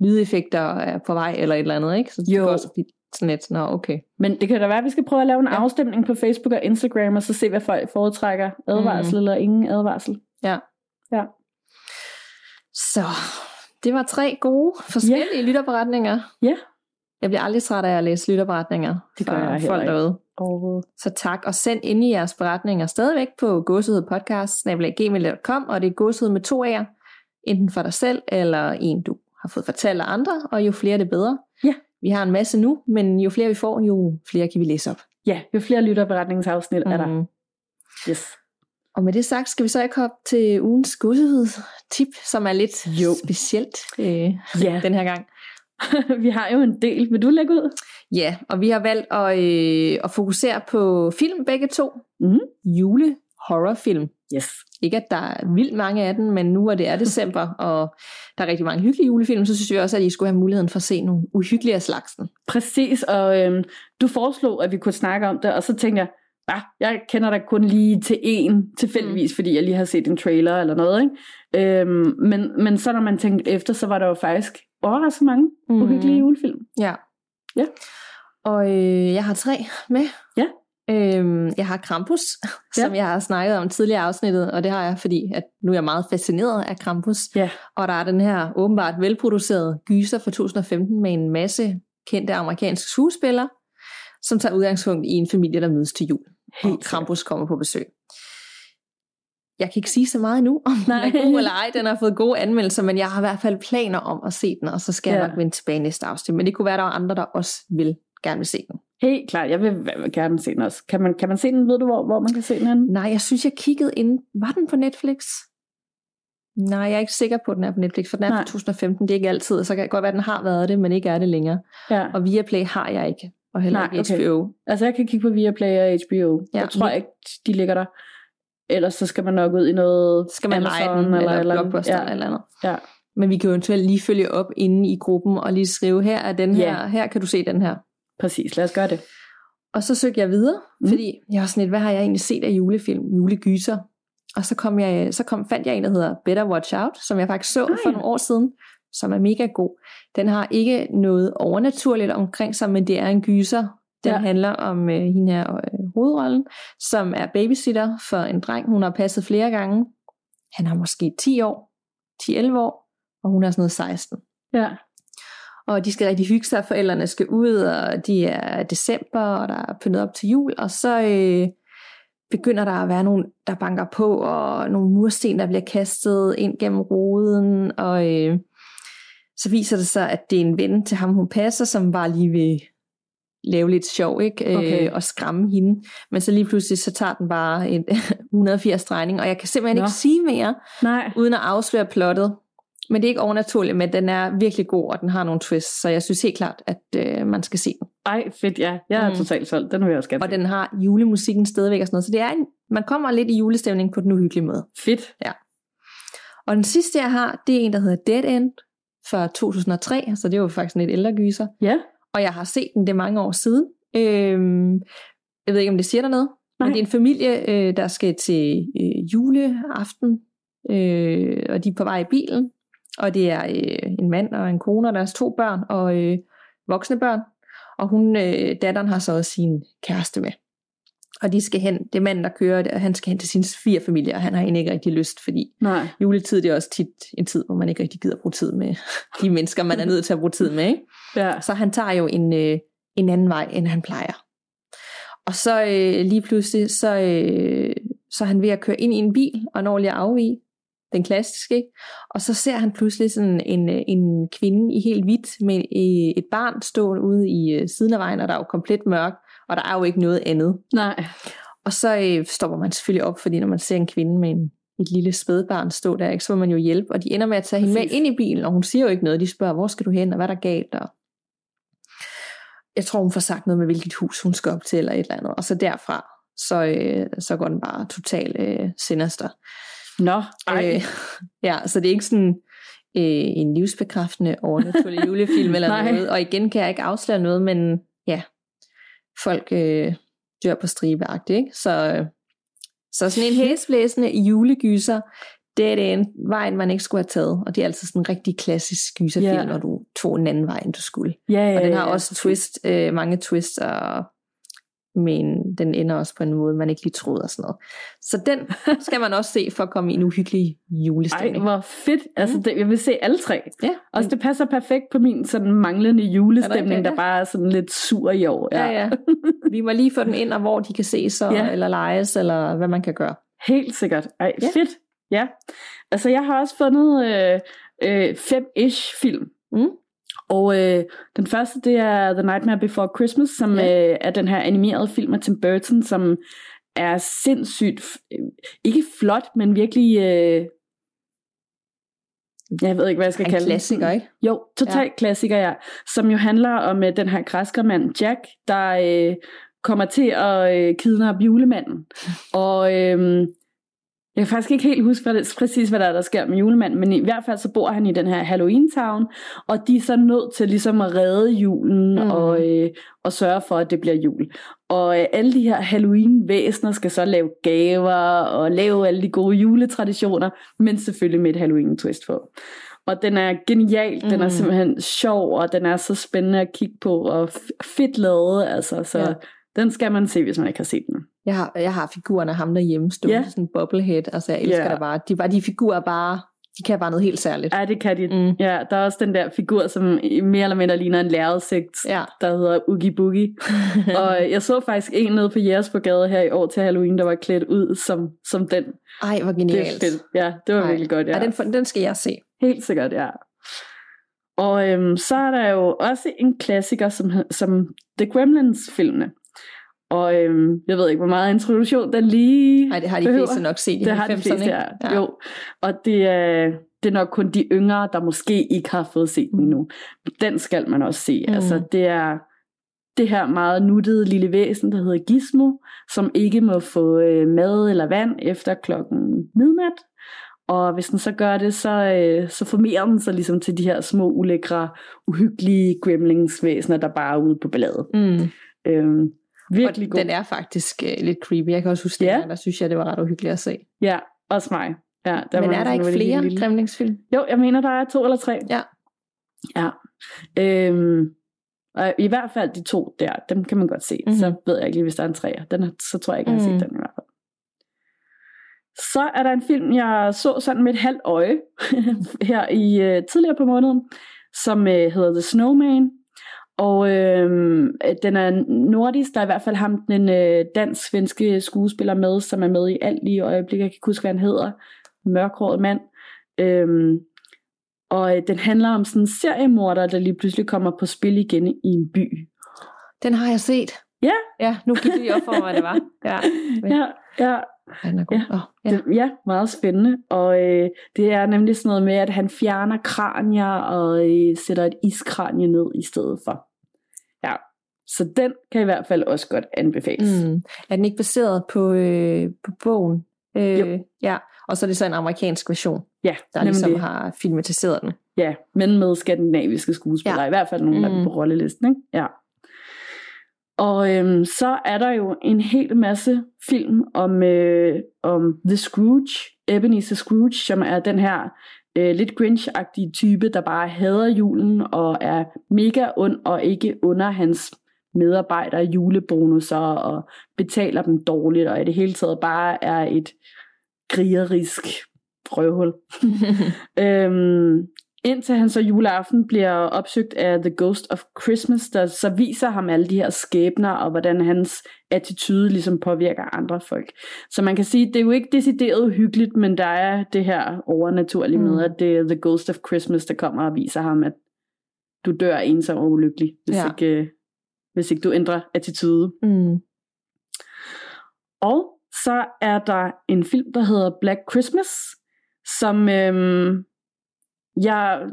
Speaker 1: lydeffekter er på vej, eller et eller andet, ikke? Så det
Speaker 2: Jo.
Speaker 1: kan også blive sådan lidt, nå okay.
Speaker 2: Men det kan da være, at vi skal prøve at lave en
Speaker 1: Ja.
Speaker 2: afstemning på Facebook og Instagram, og så se, hvad folk foretrækker. Advarsel mm. eller ingen advarsel.
Speaker 1: Ja.
Speaker 2: Ja.
Speaker 1: Så det var tre gode, forskellige yeah. lytterberetninger.
Speaker 2: Ja.
Speaker 1: Jeg bliver aldrig træt af at læse lytterberetninger
Speaker 2: Det gør
Speaker 1: fra
Speaker 2: jeg
Speaker 1: folk
Speaker 2: ikke.
Speaker 1: derude.
Speaker 2: Overhovedet.
Speaker 1: Så tak, og send ind i jeres beretninger stadigvæk på gåsehedpodcast.gmail.com, og det er gåsehed med to A'er, enten for dig selv, eller en, du har fået fortalt af andre, og jo flere, det bedre.
Speaker 2: Ja.
Speaker 1: Vi har en masse nu, men jo flere vi får, jo flere kan vi læse op.
Speaker 2: Ja, jo flere lytterberetningsafsnit mm. er der.
Speaker 1: Mhm.
Speaker 2: Yes.
Speaker 1: Og med det sagt, skal vi så ikke hoppe til ugens gåsehedstip, som er lidt
Speaker 2: Jo.
Speaker 1: specielt øh,
Speaker 2: Ja,
Speaker 1: den her gang. *laughs*
Speaker 2: vi har jo en del. Vil du lægge ud?
Speaker 1: Ja, og vi har valgt at, øh, at fokusere på film begge to.
Speaker 2: Mhm.
Speaker 1: Jule horrorfilm.
Speaker 2: Yes.
Speaker 1: Ikke at der er vildt mange af den, men nu hvor det er december, *laughs* og der er rigtig mange hyggelige julefilm, så synes vi også, at I skulle have muligheden for at se nogle uhyggelige af slagsen.
Speaker 2: Præcis, og øhm, du foreslog, at vi kunne snakke om det, og så tænkte jeg, ah, jeg kender da kun lige til en tilfældigvis, mm. fordi jeg lige har set en trailer eller noget. Ikke? Øhm, men, men så når man tænkte efter, så var der jo faktisk overraskende mange mm. uhyggelige julefilm.
Speaker 1: Ja.
Speaker 2: Ja.
Speaker 1: Og øh, jeg har tre med.
Speaker 2: Ja.
Speaker 1: Øhm, jeg har Krampus, *laughs*
Speaker 2: Ja.
Speaker 1: som jeg har snakket om tidligere afsnittet, og det har jeg, fordi at nu er jeg meget fascineret af Krampus.
Speaker 2: Ja.
Speaker 1: Og der er den her åbenbart velproducerede gyser fra 2015 med en masse kendte amerikanske skuespillere, som tager udgangspunkt i en familie, der mødes til jul.
Speaker 2: Helt
Speaker 1: og Krampus kommer på besøg. Jeg kan ikke sige så meget endnu, om
Speaker 2: Nej.
Speaker 1: den er god eller ej. Den har fået gode anmeldelser, men jeg har i hvert fald planer om at se den, og så skal ja. Jeg nok vende tilbage næste afsnit. Men det kunne være, der var andre, der også vil gerne vil se den.
Speaker 2: Helt klart, jeg vil, gerne se den også. Kan man, kan man se den? Ved du, hvor, hvor man kan se den henne?
Speaker 1: Nej, jeg synes, jeg kiggede ind. Var den på Netflix? Nej, jeg er ikke sikker på, at den er på Netflix, for den er
Speaker 2: Nej.
Speaker 1: fra 2015. Det er ikke altid, så kan det godt være, at den har været det, men ikke er det længere.
Speaker 2: Ja.
Speaker 1: Og Viaplay har jeg ikke, og heller
Speaker 2: Nej,
Speaker 1: ikke
Speaker 2: okay.
Speaker 1: HBO.
Speaker 2: Altså, jeg kan kigge på Viaplay og HBO.
Speaker 1: Ja,
Speaker 2: jeg tror
Speaker 1: vi-
Speaker 2: ikke, de ligger der. Ellers så skal man nok ud i noget
Speaker 1: Skal man
Speaker 2: Amazon
Speaker 1: den, eller, eller
Speaker 2: andet.
Speaker 1: Blockbuster
Speaker 2: ja.
Speaker 1: eller eller andet.
Speaker 2: Ja.
Speaker 1: Men vi kan jo eventuelt lige følge op inde i gruppen, og lige skrive, her er den her,
Speaker 2: Ja.
Speaker 1: her kan du se den her.
Speaker 2: Præcis, lad os gøre det.
Speaker 1: Og så søgte jeg videre,
Speaker 2: Mm.
Speaker 1: fordi jeg var sådan lidt, hvad har jeg egentlig set af julefilm, julegyser? Og så, kom jeg, så kom, fandt jeg en, der hedder Better Watch Out, som jeg faktisk så
Speaker 2: Ah,
Speaker 1: for nogle år siden, som er mega god. Den har ikke noget overnaturligt omkring sig, men det er en gyser. Den
Speaker 2: ja.
Speaker 1: handler om øh, hende her øh, hovedrollen, som er babysitter for en dreng, hun har passet flere gange. Han har måske 10 år, 10-11 år, og hun er sådan noget 16
Speaker 2: Ja.
Speaker 1: Og de skal rigtig hygge sig, forældrene skal ud, og de er december, og der er pyntet op til jul, og så øh, begynder der at være nogen, der banker på, og nogle mursten, der bliver kastet ind gennem ruden, og øh, så viser det sig, at det er en ven til ham, hun passer, som bare lige vil lave lidt sjov, ikke? Øh,
Speaker 2: Okay.
Speaker 1: og skræmme hende. Men så lige pludselig, så tager den bare en *laughs* 180 drejning, og jeg kan simpelthen
Speaker 2: Nå.
Speaker 1: ikke sige mere,
Speaker 2: Nej.
Speaker 1: uden at afsløre plottet. Men det er ikke overnaturligt, men den er virkelig god, og den har nogle twists, så jeg synes helt klart, at øh, man skal se den.
Speaker 2: Ej, fedt, ja. Jeg er mm. Totalt solgt. Den vil jeg også gerne
Speaker 1: Og den har julemusikken stadigvæk og sådan noget, så det er en, man kommer lidt i julestemning på den uhyggelige måde.
Speaker 2: Fedt.
Speaker 1: Og den sidste, jeg har, det er en, der hedder Dead End fra 2003, så det er jo faktisk en lidt ældre gyser.
Speaker 2: Ja.
Speaker 1: Og jeg har set den, det mange år siden. Øhm, jeg ved ikke, om det siger dig noget,
Speaker 2: Nej.
Speaker 1: men det er en familie, øh, der skal til øh, juleaften, øh, og de er på vej i bilen, og det er øh, en mand og en kone og deres to børn, og øh, voksne børn, og hun, øh, datteren har så også sin kæreste med. Og de skal hen, det er manden, der kører det, og han skal hen til sin fire familie, og han har egentlig ikke rigtig lyst, fordi
Speaker 2: Nej.
Speaker 1: juletid det er også tit en tid, hvor man ikke rigtig gider bruge tid med de mennesker, man er nødt til at bruge tid med. Ikke?
Speaker 2: Ja.
Speaker 1: Så han tager jo en, øh, en anden vej, end han plejer. Og så øh, lige pludselig, så, øh, så er han ved at køre ind i en bil, og når lige afvige, den klassiske, ikke? Og så ser han pludselig sådan en, øh, en kvinde i helt hvidt med et barn stående ude i øh, siden af vejen, og der er jo komplet mørk, og der er jo ikke noget andet.
Speaker 2: Nej.
Speaker 1: Og så øh, stopper man selvfølgelig op, fordi når man ser en kvinde med en, et lille spædbarn stå der, ikke, så må man jo hjælpe. Og de ender med at tage Præcis. hende med ind i bilen, og hun siger jo ikke noget. De spørger, hvor skal du hen, og hvad er der galt? Og jeg tror, hun får sagt noget med, hvilket hus hun skal op til, eller et eller andet. Og så derfra, så, øh, så går den bare totalt øh, sinister.
Speaker 2: Nå, ej. Øh,
Speaker 1: ja, så det er ikke sådan øh, en livsbekræftende overnaturlig *laughs* julefilm eller noget. Og igen kan jeg ikke afsløre noget, men ja, folk øh, dør på stribeagtigt, ikke? Så, øh, så sådan en hæsblæsende julegyser, det er den vej, man ikke skulle have taget. Og det er altså sådan en rigtig klassisk gyserfilm, yeah. når du tog en anden vej, end du skulle.
Speaker 2: Ja,
Speaker 1: og den har
Speaker 2: ja,
Speaker 1: også twist, øh, mange twists, og men den ender også på en måde, man ikke lige troede og sådan noget. Så den *laughs* skal man også se for at komme i en uhyggelig julestemning.
Speaker 2: Ej, hvor fedt. Altså, mm. det, jeg vil se alle tre.
Speaker 1: Ja.
Speaker 2: Og det passer perfekt på min sådan manglende julestemning, der, bare er sådan lidt sur i år.
Speaker 1: Ja, ja. ja. *laughs* Vi må lige få den ind, og hvor de kan ses, og, ja. eller leges, eller hvad man kan gøre.
Speaker 2: Helt sikkert. Ej, ja. fedt. Ja. Altså, jeg har også fundet øh, øh, fem-ish film.
Speaker 1: Mm.
Speaker 2: Og øh, den første, det er The Nightmare Before Christmas, som ja. øh, er den her animerede film af Tim Burton, som er sindssygt, øh, ikke flot, men virkelig, øh, jeg ved ikke, hvad jeg skal
Speaker 1: en
Speaker 2: kalde
Speaker 1: klassiker,
Speaker 2: den.
Speaker 1: ikke?
Speaker 2: Jo, total ja. klassiker, ja. Som jo handler om øh, den her græskermand Jack, der øh, kommer til at øh, kidnappe julemanden. *laughs* Og øh, jeg kan faktisk ikke helt huske hvad det, præcis, hvad der er, der sker med julemanden, men i hvert fald så bor han i den her Halloween-town, og de er så nødt til ligesom at redde julen mm. og, øh, og sørge for, at det bliver jul. Og øh, alle de her Halloween-væsener skal så lave gaver og lave alle de gode juletraditioner, men selvfølgelig med et Halloween-twist på. Og den er genial, mm. den er mm. simpelthen sjov, og den er så spændende at kigge på, og fedt lavet, altså, så... Ja. Den skal man se, hvis man ikke har set den.
Speaker 1: Jeg har, jeg har figuren af ham derhjemme stående, yeah. sådan en bobblehead. Altså, jeg elsker yeah. det bare. De, bare. de figurer bare, de kan bare noget helt særligt.
Speaker 2: Ja, det kan de. Mm. Ja, der er også den der figur, som mere eller mindre ligner en lærredsigt,
Speaker 1: ja.
Speaker 2: der hedder Oogie Boogie. *laughs* og jeg så faktisk en nede på Jægersborgade her i år til Halloween, der var klædt ud som, som den.
Speaker 1: Ej, hvor genialt.
Speaker 2: Det. Ja, det var Ej. virkelig godt. Ja.
Speaker 1: Ja, den, den skal jeg se.
Speaker 2: Helt sikkert, ja. Og øhm, så er der jo også en klassiker, som, som The Gremlins-filmene. Og øhm, jeg ved ikke, hvor meget introduktion den lige
Speaker 1: Nej, det har de behøver. fleste nok set i
Speaker 2: Det har de fleste, ja. ja. Jo. Og det er, det er nok kun de yngre, der måske ikke har fået set den endnu. Den skal man også se. Mm. Altså, det er det her meget nuttede lille væsen, der hedder Gizmo, som ikke må få øh, mad eller vand efter klokken midnat. Og hvis den så gør det, så, øh, så formerer den sig ligesom til de her små, ulækre, uhyggelige gremlingsvæsener, der bare er ude på balladet.
Speaker 1: Mm.
Speaker 2: Øhm, Virkelig
Speaker 1: og
Speaker 2: god.
Speaker 1: den er faktisk uh, lidt creepy. Jeg kan også huske, ja. der synes jeg, det var ret uhyggeligt at se.
Speaker 2: Ja, også mig. Ja,
Speaker 1: der Men er der ikke flere lille. Gremlingsfilm?
Speaker 2: Jo, jeg mener, der er to eller tre.
Speaker 1: Ja.
Speaker 2: Ja. Øhm, og i hvert fald de to der, dem kan man godt se. Mm-hmm. Så ved jeg ikke lige, hvis der er en træer. Den, så tror jeg ikke, jeg har mm. set den i hvert fald. Så er der en film, jeg så sådan med et halvt øje *laughs* her i uh, tidligere på måneden, som uh, hedder The Snowman. Og øh, den er nordisk, der er i hvert fald ham, den øh, dansk-svenske skuespiller med, som er med i alt i øjeblikket. Jeg kan ikke huske, hvad han hedder. Mørkhåret mand. Øh, og øh, den handler om sådan en seriemorder, der lige pludselig kommer på spil igen i en by.
Speaker 1: Den har jeg set.
Speaker 2: Ja.
Speaker 1: Ja, nu gik det lige op for mig, hvad det var. Ja, *laughs*
Speaker 2: ja, ja.
Speaker 1: Han er god. Ja,
Speaker 2: oh, ja. Det, ja meget spændende. Og øh, det er nemlig sådan noget med, at han fjerner kranier og øh, sætter et iskranie ned i stedet for. Så den kan i hvert fald også godt anbefales.
Speaker 1: Mm. Er den ikke baseret på, øh, på bogen? Øh, jo. Ja, og så er det så en amerikansk version,
Speaker 2: ja,
Speaker 1: der ligesom det. har filmatiseret den.
Speaker 2: Ja, men med skandinaviske skuespillere, ja. i hvert fald nogle mm. af dem på rollelisten. Ikke? Ja. Og øhm, så er der jo en hel masse film om, øh, om The Scrooge, Ebenezer Scrooge, som er den her øh, lidt Grinch-agtige type, der bare hader julen og er mega ond og ikke under hans medarbejdere julebonusser og betaler dem dårligt og i det hele taget bare er et krigerisk røvhul. *laughs* øhm, Indtil han så juleaften bliver opsøgt af The Ghost of Christmas, der så viser ham alle de her skæbner, og hvordan hans attitude ligesom påvirker andre folk. Så man kan sige, det er jo ikke decideret uhyggeligt, men der er det her overnaturlige mm. med, at det er The Ghost of Christmas, der kommer og viser ham, at du dør ensom og ulykkelig, hvis, ja. ikke, øh, hvis ikke du ændrer attitude.
Speaker 1: Mm.
Speaker 2: Og så er der en film, der hedder Black Christmas, som øhm, jeg,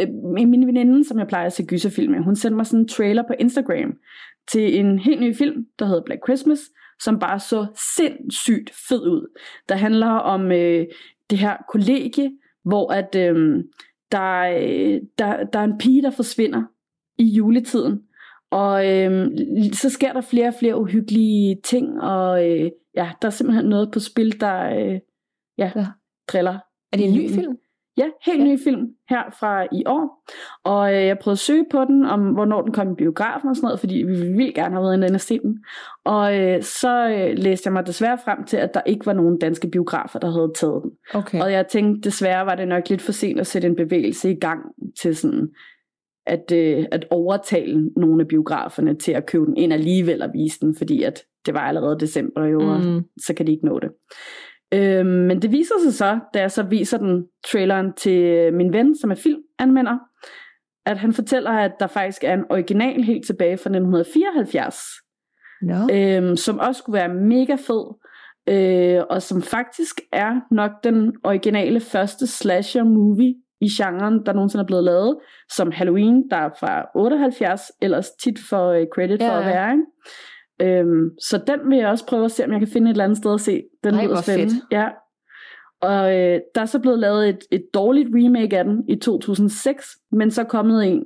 Speaker 2: øh, min veninde, som jeg plejer at se gyserfilm med, hun sendte mig sådan en trailer på Instagram til en helt ny film, der hedder Black Christmas, som bare så sindssygt fed ud. Der handler om øh, det her kollegie, hvor at øh, der, øh, der, der er en pige, der forsvinder i juletiden. Og øh, så sker der flere og flere uhyggelige ting, og øh, ja, der er simpelthen noget på spil, der øh, ja, ja. driller.
Speaker 1: Er det en ny film?
Speaker 2: Ja, helt ja. ny film her fra i år. Og øh, jeg prøvede at søge på den, om hvornår den kom i biografen og sådan noget, fordi vi ville gerne have været inde og se den. Og øh, så øh, læste jeg mig desværre frem til, at der ikke var nogen danske biografer, der havde taget den.
Speaker 1: Okay.
Speaker 2: Og jeg tænkte, desværre var det nok lidt for sent at sætte en bevægelse i gang til sådan at, øh, at overtale nogle af biograferne til at købe den ind alligevel og vise den, fordi at det var allerede december år, mm. så kan de ikke nå det. Øhm, men det viser sig så, da jeg så viser den traileren til min ven, som er filmanmelder, at han fortæller, at der faktisk er en original helt tilbage fra 1974,
Speaker 1: no.
Speaker 2: øhm, som også skulle være mega fed, øh, og som faktisk er nok den originale første slasher movie i genren, der nogensinde er blevet lavet, som Halloween, der er fra 78, ellers tit for uh, credit ja, for at være. Ikke? Øhm, så den vil jeg også prøve at se, om jeg kan finde et eller andet sted at se. Den
Speaker 1: Ej, lyder spændende. Fedt.
Speaker 2: Ja. Og øh, der er så blevet lavet et, et dårligt remake af den i 2006, men så er kommet en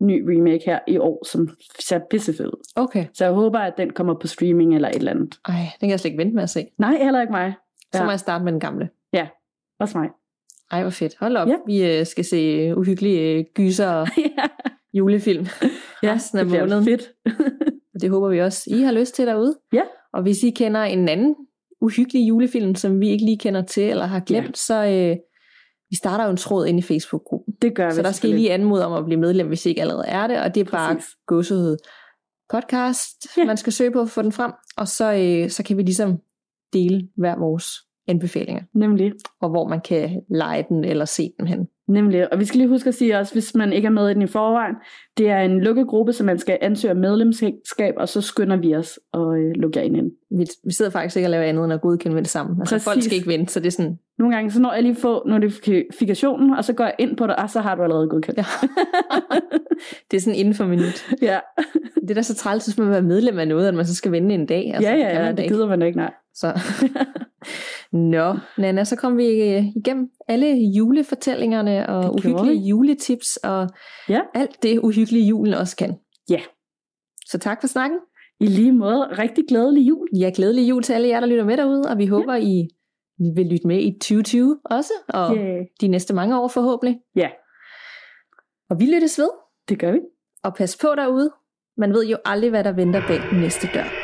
Speaker 2: ny remake her i år, som ser pissefed ud.
Speaker 1: Okay.
Speaker 2: Så jeg håber, at den kommer på streaming eller et eller andet.
Speaker 1: Ej, den kan jeg slet ikke vente med at se.
Speaker 2: Nej, heller ikke mig.
Speaker 1: Ja. Så må jeg starte med den gamle.
Speaker 2: Ja, også mig.
Speaker 1: Ej, hvor fedt. Hold op. Ja. Vi øh, skal se uhyggelige øh, gyser og *laughs* ja. julefilm
Speaker 2: ja, resten af det måneden. fedt. *laughs*
Speaker 1: Og det håber vi også, I har lyst til derude.
Speaker 2: Ja.
Speaker 1: Og hvis I kender en anden uhyggelig julefilm, som vi ikke lige kender til eller har glemt, ja. så øh, vi starter jo en tråd ind i Facebook-gruppen.
Speaker 2: Det gør vi.
Speaker 1: Så der skal I lige anmode om at blive medlem, hvis I ikke allerede er det. Og det er bare gåsehud podcast, ja. man skal søge på at få den frem. Og så, øh, så kan vi ligesom dele hver vores anbefalinger.
Speaker 2: Nemlig.
Speaker 1: Og hvor man kan lege den eller se den hen.
Speaker 2: Nemlig, og vi skal lige huske at sige også, hvis man ikke er med i den i forvejen, det er en lukket gruppe, så man skal ansøge medlemskab, og så skynder vi os og øh, lukke jer ind. ind.
Speaker 1: Vi, vi sidder faktisk ikke og laver andet end at godkende det samme. Altså, Præcis. folk skal ikke vente, så det er sådan...
Speaker 2: Nogle gange, så når jeg lige får notifikationen, og så går jeg ind på det, og så har du allerede godkendt. Ja. *laughs*
Speaker 1: det er sådan inden for minut.
Speaker 2: Ja.
Speaker 1: det er da så træls, hvis man være medlem af noget, at man så skal vente en dag.
Speaker 2: Altså, ja, ja, ja, det gider man ikke, nej.
Speaker 1: Så. *laughs* Nå, Nana, så kom vi øh, igennem alle julefortællingerne og uhyggelige vi. juletips og
Speaker 2: ja.
Speaker 1: alt det uhyggelige julen også kan.
Speaker 2: Ja.
Speaker 1: Så tak for snakken.
Speaker 2: I lige måde, rigtig glædelig jul.
Speaker 1: Ja, glædelig jul til alle jer, der lytter med derude, og vi håber, ja. I vil lytte med i 2020 også, og yeah. de næste mange år forhåbentlig.
Speaker 2: Ja.
Speaker 1: Og vi lyttes ved.
Speaker 2: Det gør vi.
Speaker 1: Og pas på derude. Man ved jo aldrig, hvad der venter bag den næste dør.